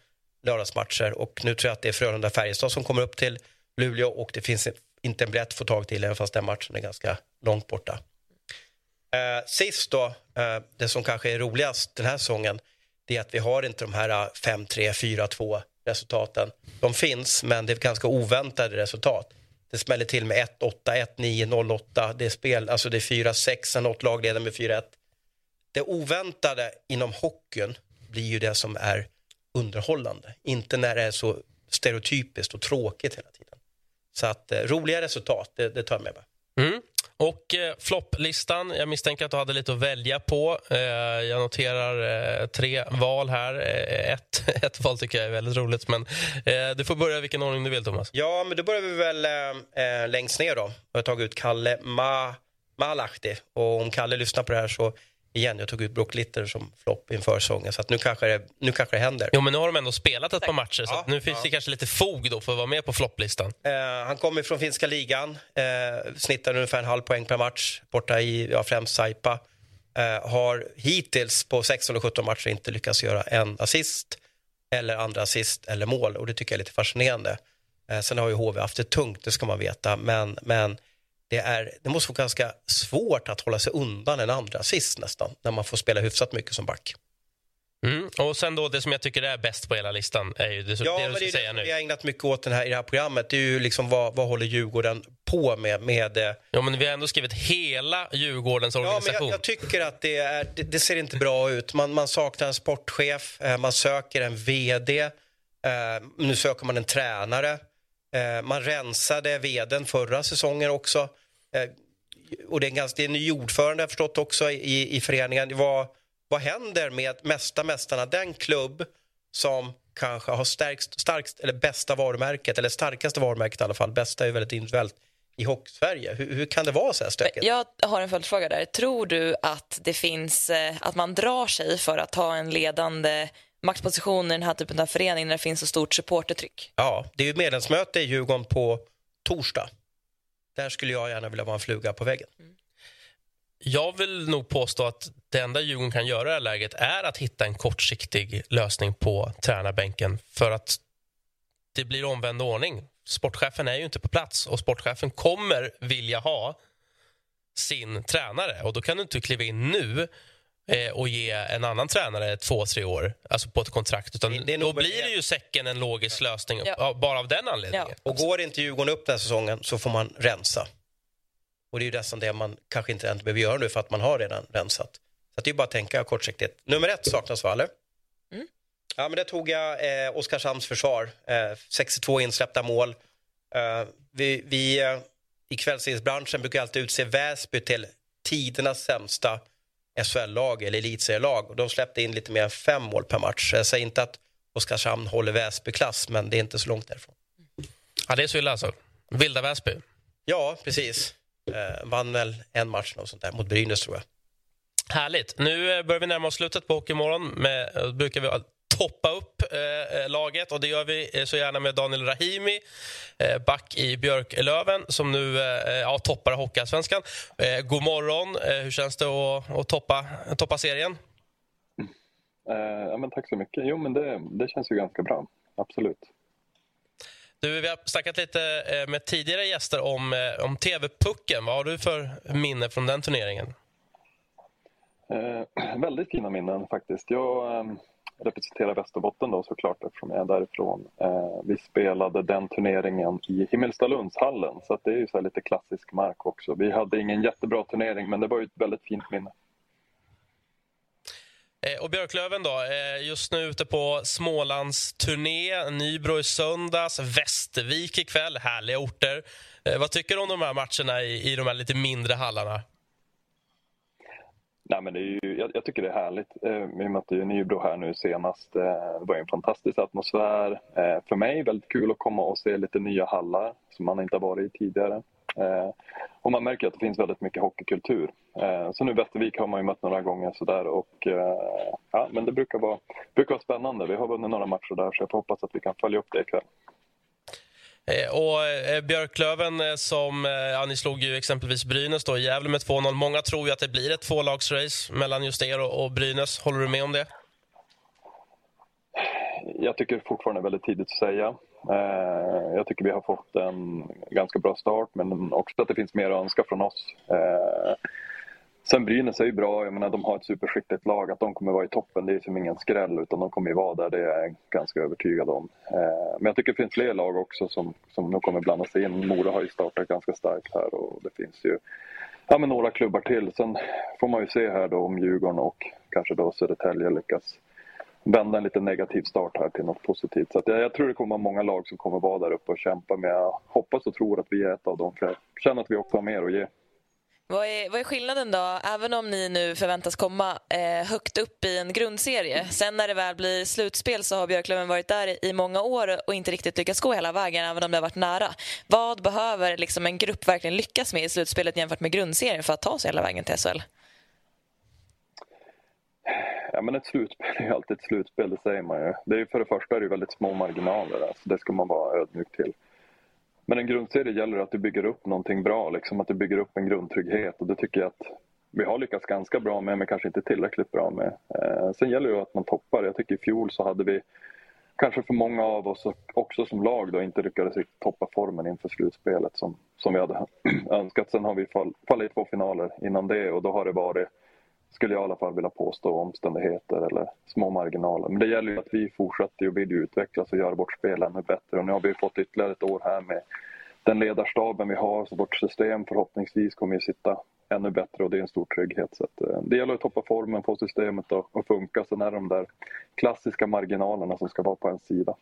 Speaker 2: lördagsmatcher och nu tror jag att det är Frölunda-Färjestad som kommer upp till Luleå och det finns inte en biljett att få tag till även fast den matchen är ganska långt borta. Eh, sist då, eh, det som kanske är roligast den här säsongen, det är att vi har inte de här eh, 5-3, 4-2 resultaten. De finns, men det är ganska oväntade resultat. Det smäller till med 1-8, 1-9, 0-8. Det är spel, alltså det är 4-6, något lag leder med 4-1. Det oväntade inom hockeyn blir ju det som är underhållande. Inte när det är så stereotypiskt och tråkigt hela tiden. Så att eh, roliga resultat, det, det tar jag med mig.
Speaker 1: Och eh, flopplistan, jag misstänker att du hade lite att välja på. Eh, jag noterar eh, tre val här. Eh, ett, ett val tycker jag är väldigt roligt, men eh, du får börja i vilken ordning du vill, Thomas.
Speaker 2: Ja, men då börjar vi väl eh, eh längst ner då. Jag har tagit ut Kalle Ma Malahti. Och om Kalle lyssnar på det här så igen, jag tog ut Brock Litter som flopp inför säsongen. Så att nu kanske det, nu kanske det händer.
Speaker 1: Jo, men nu har de ändå spelat ett par matcher, så
Speaker 2: Ja,
Speaker 1: att nu finns det kanske lite fog då för att vara med på flopplistan.
Speaker 2: Eh, han kommer från finska ligan, eh, snittar ungefär en halv poäng per match borta i ja, främst Saipa. Eh, har hittills på 16 och 17 matcher inte lyckats göra en assist eller andra assist eller mål och det tycker jag är lite fascinerande. Eh, sen har ju HV haft det tungt, det ska man veta, men, men det, är, det måste vara ganska svårt att hålla sig undan en andra assist nästan när man får spela hyfsat mycket som back.
Speaker 1: Mm. Och sen då det som jag tycker är bäst på hela listan är ju det,
Speaker 2: Ja,
Speaker 1: det
Speaker 2: men
Speaker 1: du
Speaker 2: det
Speaker 1: ska
Speaker 2: ju
Speaker 1: säga
Speaker 2: det
Speaker 1: nu.
Speaker 2: vi har ägnat mycket åt den här, i det här programmet. Det är ju liksom vad, vad håller Djurgården på med? med eh,
Speaker 1: Ja, men vi har ändå skrivit hela Djurgårdens
Speaker 2: Ja, men
Speaker 1: organisation.
Speaker 2: jag, jag tycker att det, är, det, det ser inte bra ut. Man, man saknar en sportchef, eh, man söker en vd, eh, nu söker man en tränare. Eh, man rensade vdn förra säsongen också. Eh, och det är, en ganska, det är en ny ordförande jag förstått också i, i föreningen. Vad, vad händer med Mesta Mästarna, den klubb som kanske har stärkst, starkst, eller bästa varumärket, eller starkaste varumärket i alla fall, bästa är ju väldigt individuellt, i Hockey-Sverige. Hur, hur kan det vara så här stökigt?
Speaker 3: Jag har en följdfråga där. Tror du att det finns, eh, att man drar sig för att ha en ledande maktposition i den här typen av förening när det finns så stort supportertryck?
Speaker 2: Ja, det är ju medlemsmöte i Djurgården på torsdag. Där skulle jag gärna vilja vara en fluga på väggen.
Speaker 1: Jag vill nog påstå att det enda Djurgården kan göra i det här läget är att hitta en kortsiktig lösning på tränarbänken för att det blir omvänd ordning. Sportchefen är ju inte på plats och sportchefen kommer vilja ha sin tränare och då kan du inte kliva in nu och ge en annan tränare två, tre år alltså på ett kontrakt. Utan
Speaker 2: Det- det är
Speaker 1: då blir det ju säcken en logisk lösning
Speaker 3: Ja.
Speaker 1: ja, bara av den anledningen.
Speaker 2: Och går inte Djurgården upp den här säsongen så får man rensa. Och det är ju nästan det man kanske inte ens behöver göra nu för att man har redan rensat. Så det är bara att tänka kortsiktigt. Nummer ett saknas va, eller?
Speaker 3: Mm.
Speaker 2: Ja, men det tog jag eh, Oskarshamns försvar. Eh, 62 insläppta mål. Eh, vi vi eh, i kvällstidningsbranschen brukar alltid utse Väsby till tidernas sämsta SHL-lag eller elitserielag. Och de släppte in lite mer än fem mål per match. Jag säger inte att Oskarshamn håller Väsby-klass, men det är inte så långt därifrån.
Speaker 1: Ja, det är så illa alltså. Vilda Väsby.
Speaker 2: Ja, precis. Eh, vann väl en match och sånt där mot Brynäs tror jag.
Speaker 1: Härligt. Nu eh, börjar vi närma oss slutet på Hockeymorgon. Med, då brukar vi toppa upp eh, laget och det gör vi eh, så gärna med Daniel Rahimi, eh, back i Björklöven som nu eh, ja, toppar Hockeyallsvenskan. Eh, god morgon. Eh, hur känns det att, att toppa, toppa serien?
Speaker 10: Eh, ja, men tack så mycket. Jo, men det, det känns ju ganska bra. Absolut.
Speaker 1: Du, vi har snackat lite eh, med tidigare gäster om, eh, om TV-pucken. Vad har du för minne från den turneringen?
Speaker 10: Eh, väldigt fina minnen faktiskt. Jag eh, representerar Västerbotten då såklart eftersom jag är därifrån. Eh, vi spelade den turneringen i Himmelstalundshallen så att det är ju så lite klassisk mark också. Vi hade ingen jättebra turnering men det var ju ett väldigt fint minne.
Speaker 1: Eh, och Björklöven då, eh, just nu ute på Smålands turné. Nybro i söndags, Västervik ikväll. Härliga orter. Eh, vad tycker du om de här matcherna i, i de här lite mindre hallarna?
Speaker 10: Nej, men det är ju, jag, jag tycker det är härligt. Eh, vi mötte ju Nybro här nu senast. Eh, det var en fantastisk atmosfär. Eh, för mig väldigt kul att komma och se lite nya hallar som man inte har varit i tidigare. Eh, och man märker att det finns väldigt mycket hockeykultur. Eh, så nu Västervik har man ju mött några gånger sådär och eh, ja, men det brukar vara, brukar vara spännande. Vi har vunnit några matcher där så jag får hoppas att vi kan följa upp det ikväll.
Speaker 1: Eh, och eh, Björklöven eh, som, ja ni slog ju exempelvis Brynäs då i Gävle med 2-0. Många tror ju att det blir ett tvålagsrace mellan just er och Brynäs. Håller du med om det?
Speaker 10: Jag tycker fortfarande det är väldigt tidigt att säga. Jag tycker vi har fått en ganska bra start men också att det finns mer att önska från oss. Sen Brynäs är ju bra, jag menar de har ett superskickligt lag. Att de kommer vara i toppen det är som ingen skräll utan de kommer ju vara där, det är jag ganska övertygad om. Eh, men jag tycker det finns fler lag också som, som nog kommer blanda sig in. Mora har ju startat ganska starkt här och det finns ju ja, men några klubbar till. Sen får man ju se här då om Djurgården och kanske då Södertälje lyckas vända en lite negativ start här till något positivt. Så jag, jag, tror det kommer vara många lag som kommer vara där uppe och kämpa. Men jag hoppas och tror att vi är ett av dem. För jag känner att vi också har mer att ge.
Speaker 3: Vad är, vad är skillnaden då, även om ni nu förväntas komma eh, högt upp i en grundserie? Sen när det väl blir slutspel så har Björklöven varit där i, många år och inte riktigt lyckats gå hela vägen, även om det har varit nära. Vad behöver liksom en grupp verkligen lyckas med i slutspelet jämfört med grundserien för att ta sig hela vägen till SHL?
Speaker 10: Ja, men ett slutspel är ju alltid ett slutspel, det säger man ju. Det är ju för det första är det väldigt små marginaler, alltså det ska man vara ödmjuk till. Men en grundserie gäller att du bygger upp någonting bra, liksom att du bygger upp en grundtrygghet och det tycker jag att vi har lyckats ganska bra med, men kanske inte tillräckligt bra med. Eh, sen gäller det att man toppar. Jag tycker i fjol så hade vi kanske för många av oss också som lag då inte lyckades toppa formen inför slutspelet som, som vi hade önskat. Sen har vi fall, fallit två finaler innan det och då har det varit skulle jag i alla fall vilja påstå, omständigheter eller små marginaler. Men det gäller ju att vi fortsätter och vill utvecklas och göra vårt spel ännu bättre. Och nu har vi fått ytterligare ett år här med den ledarstaben vi har, så vårt system förhoppningsvis kommer att sitta ännu bättre och det är en stor trygghet. Så att, eh, det gäller att toppa formen, få systemet att, att funka. Sen är det de där klassiska marginalerna som ska vara på en sida.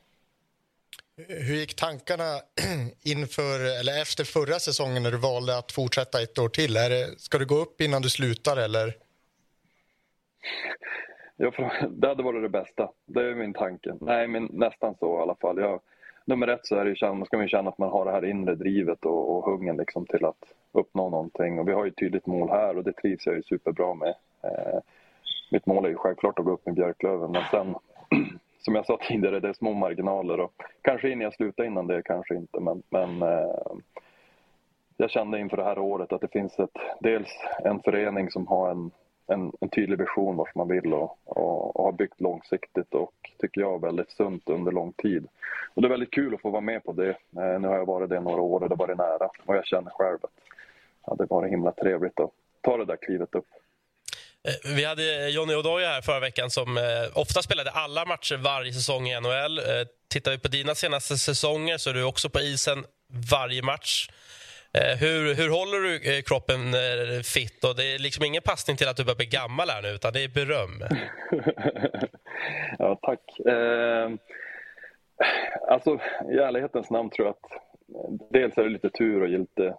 Speaker 4: Hur gick tankarna inför, eller efter förra säsongen när du valde att fortsätta ett år till? Är det, ska du gå upp innan du slutar eller?
Speaker 10: Jag, det hade varit det bästa. Det är min tanke. Nej, men nästan så i alla fall. Jag, nummer ett så är det ju, ska man känna att man har det här inre drivet och, och hungern liksom till att uppnå någonting. Och vi har ju ett tydligt mål här och det trivs jag ju superbra med. Eh, mitt mål är ju självklart att gå upp med Björklöven, men sen som jag sa tidigare, det är små marginaler och kanske innan jag slutar innan det, kanske inte, men, men eh, jag kände inför det här året att det finns ett, dels en förening som har en en, en tydlig vision vart man vill och, och, och har byggt långsiktigt och tycker jag väldigt sunt under lång tid. Och det är väldigt kul att få vara med på det. Eh, nu har jag varit det några år och det har varit nära och jag känner själv att ja, det var himla trevligt att ta det där klivet upp.
Speaker 1: Eh, vi hade eh, Johnny Odoja här förra veckan som eh, ofta spelade alla matcher varje säsong i NHL. Eh, tittar vi på dina senaste säsonger så är du också på isen varje match. Eh, hur, hur håller du eh, kroppen eh, fit? Och det är liksom ingen passning till att du börjar bli gammal här nu, utan det är beröm.
Speaker 10: ja, tack. Eh, alltså, i ärlighetens namn tror jag att dels är det lite tur och lite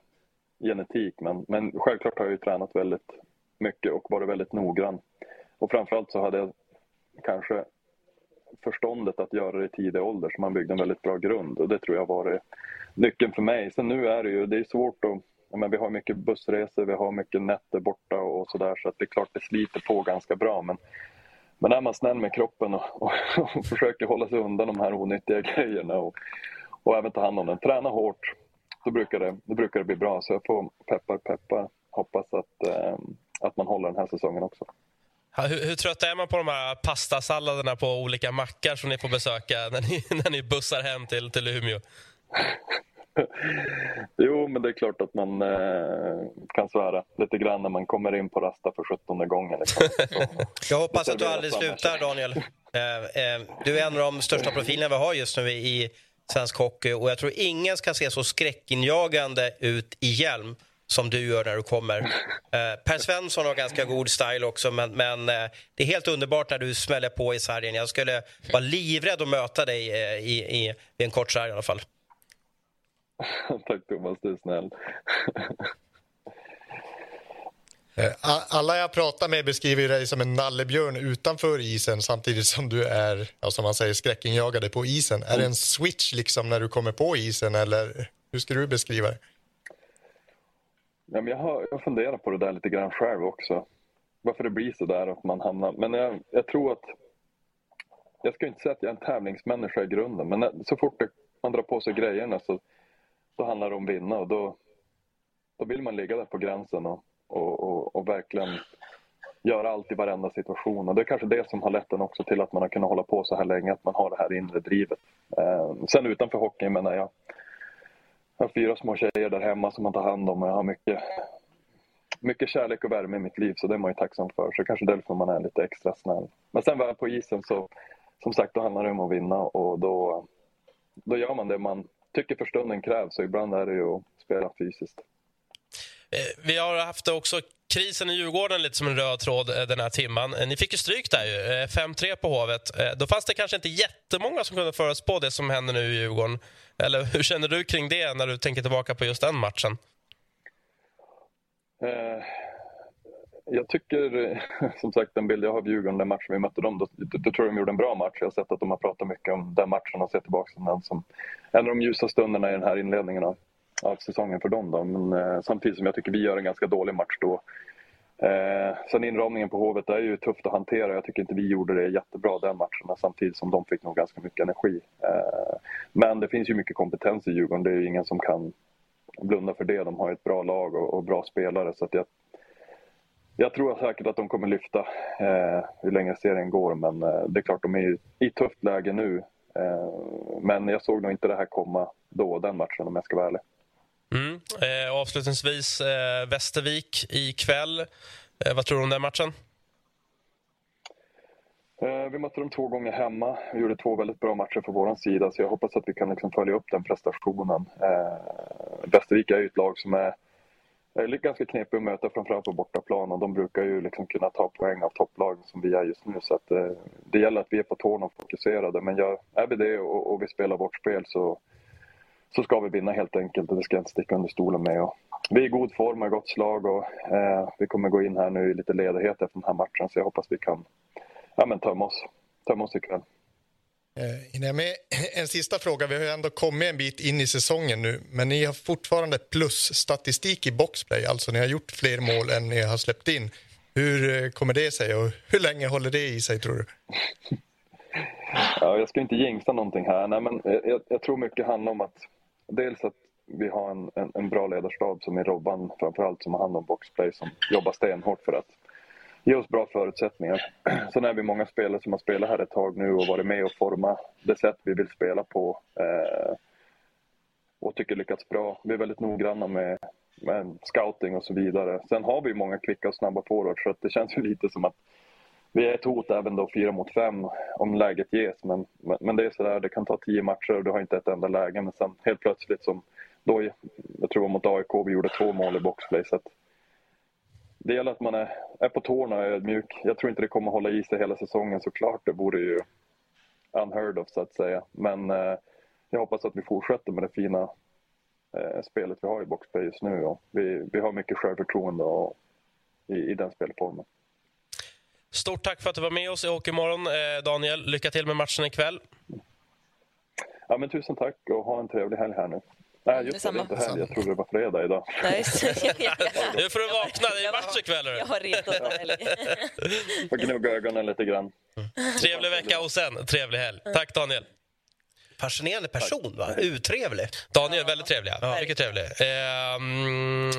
Speaker 10: genetik, men, men självklart har jag ju tränat väldigt mycket och varit väldigt noggrann. Och framförallt så hade jag kanske förståndet att göra det i tidig ålder så man byggde en väldigt bra grund och det tror jag var nyckeln för mig. Sen nu är det ju, det är svårt att men vi har mycket bussresor, vi har mycket nätter borta och sådär så att det är klart det sliter på ganska bra men, men är man snäll med kroppen och, och, och försöker hålla sig undan de här onyttiga grejerna och, och även ta hand om den, träna hårt, då brukar det, då brukar det bli bra. Så jag får peppar peppar hoppas att, eh, att man håller den här säsongen också.
Speaker 1: Hur, hur trött är man på de här pastasalladerna på olika mackar som ni får besöka när ni, när ni bussar hem till, till Umeå?
Speaker 10: jo, men det är klart att man eh, kan svära lite grann när man kommer in på Rasta för sjuttonde gången. Liksom.
Speaker 2: jag hoppas att du aldrig slutar, Daniel. Eh, eh, du är en av de största profilerna vi har just nu i svensk hockey och jag tror ingen ska se så skräckinjagande ut i hjälm som du gör när du kommer. Eh, per Svensson har ganska god style också, men, men eh, det är helt underbart när du smäller på i sargen. Jag skulle vara livrädd att möta dig eh, i, i, i en kort sarg i alla fall.
Speaker 10: Tack Thomas, du är snäll.
Speaker 4: Eh, alla jag pratar med beskriver dig som en nallebjörn utanför isen samtidigt som du är, ja, som man säger, skräckinjagade på isen. Mm. Är det en switch liksom när du kommer på isen eller hur ska du beskriva det?
Speaker 10: Ja, men jag, har, jag funderar på det där lite grann själv också. Varför det blir så där att man hamnar... Men jag, jag tror att... Jag ska inte säga att jag är en tävlingsmänniska i grunden, men så fort man drar på sig grejerna så då handlar det om att vinna och då, då vill man ligga där på gränsen och, och, och, och verkligen göra allt i varenda situation. Och det är kanske det som har lett en också till att man har kunnat hålla på så här länge, att man har det här inre drivet. Eh, sen utanför hockeyn menar jag har fyra små tjejer där hemma som man tar hand om och jag har mycket, mycket kärlek och värme i mitt liv så det är man ju tacksam för. Så kanske därför man är lite extra snäll. Men sen väl på isen så, som sagt, då handlar det om att vinna och då, då gör man det man tycker för stunden krävs och ibland är det ju att spela fysiskt.
Speaker 1: Eh, vi har haft också krisen i Djurgården lite som en röd tråd eh, den här timman. Eh, ni fick ju stryk där ju, 5-3 på Hovet. Då fanns det kanske inte jättemånga som kunde förutspå det som händer nu i Djurgården. Eller hur känner du kring det när du tänker tillbaka på just den matchen?
Speaker 10: jag tycker, som sagt, den bild jag har av Djurgården, den matchen vi mötte dem, då, då, då, tror jag de gjorde en bra match. Jag har sett att de har pratat mycket om den matchen och sett tillbaka på den som en av de ljusa stunderna i den här inledningen av, av säsongen för dem. Då. Men eh, samtidigt som jag tycker vi gör en ganska dålig match då. Eh, sen inramningen på Hovet är ju tufft att hantera. Jag tycker inte vi gjorde det jättebra den matchen samtidigt som de fick nog ganska mycket energi. Eh, men det finns ju mycket kompetens i Djurgården. Det är ju ingen som kan blunda för det. De har ett bra lag och, och bra spelare så att jag jag tror säkert att de kommer lyfta eh, hur länge serien går, men eh, det är klart de är i, tufft läge nu. Eh, men jag såg nog inte det här komma då, den matchen, om jag ska vara ärlig.
Speaker 1: Mm. Eh, avslutningsvis, eh, Västervik ikväll. Eh, vad tror du om den matchen?
Speaker 10: Eh, vi mötte dem två gånger hemma. Vi gjorde två väldigt bra matcher för vår sida, så jag hoppas att vi kan liksom följa upp den prestationen. Eh, Västervik är ju ett lag som är är ganska knepigt att möta framförallt på bortaplan och de brukar ju liksom kunna ta poäng av topplagen som vi är just nu så att eh, det gäller att vi är på tårna och fokuserade men gör, är vi det och, och, vi spelar vårt spel så, så ska vi vinna helt enkelt och det ska jag inte sticka under stolen med. Och vi är i god form och gott slag och eh, vi kommer gå in här nu i lite ledighet efter den här matchen så jag hoppas vi kan ja, men tömma oss, tömma oss ikväll.
Speaker 4: Eh, med en sista fråga. Vi har ändå kommit en bit in i säsongen nu men ni har fortfarande plusstatistik i boxplay. Alltså ni har gjort fler mål än ni har släppt in. Hur eh, kommer det sig och hur länge håller det i sig tror du?
Speaker 10: Ja, jag ska inte jinxa någonting här. Nej, men jag, jag tror mycket handlar om att dels att vi har en, en, en bra ledarstab som är Robban framförallt som har hand om boxplay som jobbar stenhårt för att ge oss bra förutsättningar. Sen är vi många spelare som har spelat här ett tag nu och varit med och format det sätt vi vill spela på. Eh, och tycker lyckats bra. Vi är väldigt noggranna med, med scouting och så vidare. Sen har vi många kvicka och snabba forwards så att det känns ju lite som att vi är ett hot även då fyra mot fem om läget ges. Men, men, men det är sådär, det kan ta tio matcher och du har inte ett enda läge. Men sen helt plötsligt som då, jag tror det var mot AIK, vi gjorde två mål i boxplay. Så att det gäller att man är, är på tårna och är ödmjuk. Jag tror inte det kommer hålla i sig hela säsongen såklart. Det vore ju unheard of så att säga. Men eh, jag hoppas att vi fortsätter med det fina eh, spelet vi har i boxplay just nu. Och vi, vi har mycket självförtroende och, i, i den spelformen.
Speaker 1: Stort tack för att du var med oss i Hockeymorgon, eh, Daniel. Lycka till med matchen ikväll.
Speaker 10: Ja, men tusen tack och ha en trevlig helg här nu. Nej, just det, det är inte helg. Jag trodde det var fredag idag.
Speaker 3: Nej,
Speaker 1: Nu får du vakna, det är match ikväll.
Speaker 3: Jag har retat helg.
Speaker 10: Får gnugga ögonen lite grann.
Speaker 1: Trevlig vecka och sen trevlig helg. Tack Daniel.
Speaker 2: Fascinerande person, va? Urtrevlig.
Speaker 1: Daniel, väldigt trevlig. Ja. Mycket trevlig. Ehm,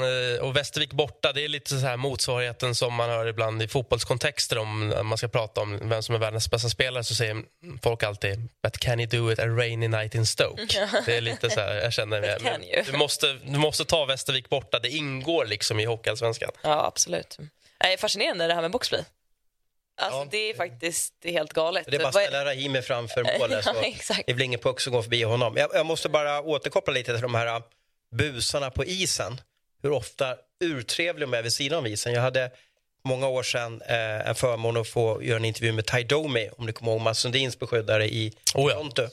Speaker 1: och Västervik borta, det är lite så här motsvarigheten som man hör ibland i fotbollskontexter om man ska prata om vem som är världens bästa spelare så säger folk alltid “But can you do it a rainy night in Stoke?” Det är lite så här, jag känner
Speaker 3: you?
Speaker 1: du, måste, du måste ta Västervik borta, det ingår liksom i Hockeyallsvenskan.
Speaker 3: Ja, absolut. Det är fascinerande det här med boxplay. Alltså, Det är faktiskt det är helt galet.
Speaker 2: Det är bara att ställa Rahimi framför målet.
Speaker 3: Ja,
Speaker 2: så
Speaker 3: exakt.
Speaker 2: det blir ingen puck som går förbi honom. Jag, jag måste bara återkoppla lite till de här äh, busarna på isen. Hur ofta urtrevliga de är vid sidan av isen. Jag hade många år sedan eh, en förmån att få göra en intervju med Ty Domi, om ni kommer ihåg Mats Sundins beskyddare i
Speaker 1: Oh ja.
Speaker 2: Toronto.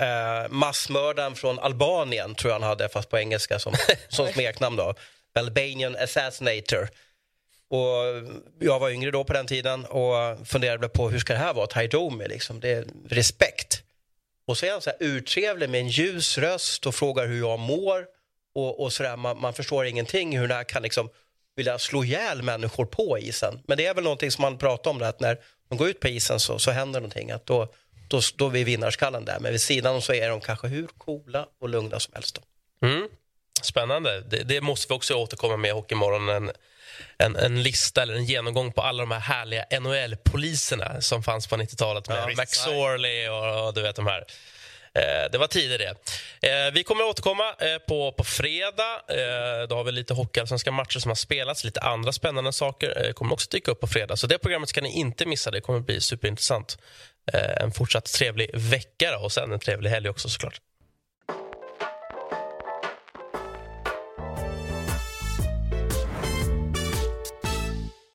Speaker 2: Eh, massmördaren från Albanien tror jag han hade, fast på engelska som, som smeknamn då. Albanian Assassinator. Och jag var yngre då på den tiden och funderade på hur ska det här vara, Ty liksom. Det är respekt. Och så är han så här urtrevlig med en ljus röst och frågar hur jag mår. Och, och så där, man, man förstår ingenting hur det här kan liksom vilja slå ihjäl människor på isen. Men det är väl någonting som man pratar om, det, att när de går ut på isen så, så händer någonting. Att då, då, då är vi vinnarskallen där. Men vid sidan så är de kanske hur coola och lugna som helst. Då.
Speaker 1: Mm. Spännande. Det, det måste vi också återkomma med i Hockeymorgon. En, en, en lista eller en genomgång på alla de här härliga NHL-poliserna som fanns på 90-talet med
Speaker 2: Ja,
Speaker 1: Max
Speaker 2: visst.
Speaker 1: Sorley och, och du vet de här. Eh, det var tider det. Eh, vi kommer att återkomma eh, på, på fredag. Då har vi lite hockeyallsvenska matcher som har spelats. Lite andra spännande saker kommer också dyka upp på fredag. Så det programmet ska ni inte missa. Det kommer bli superintressant. En fortsatt trevlig vecka då, och sen en trevlig helg också såklart.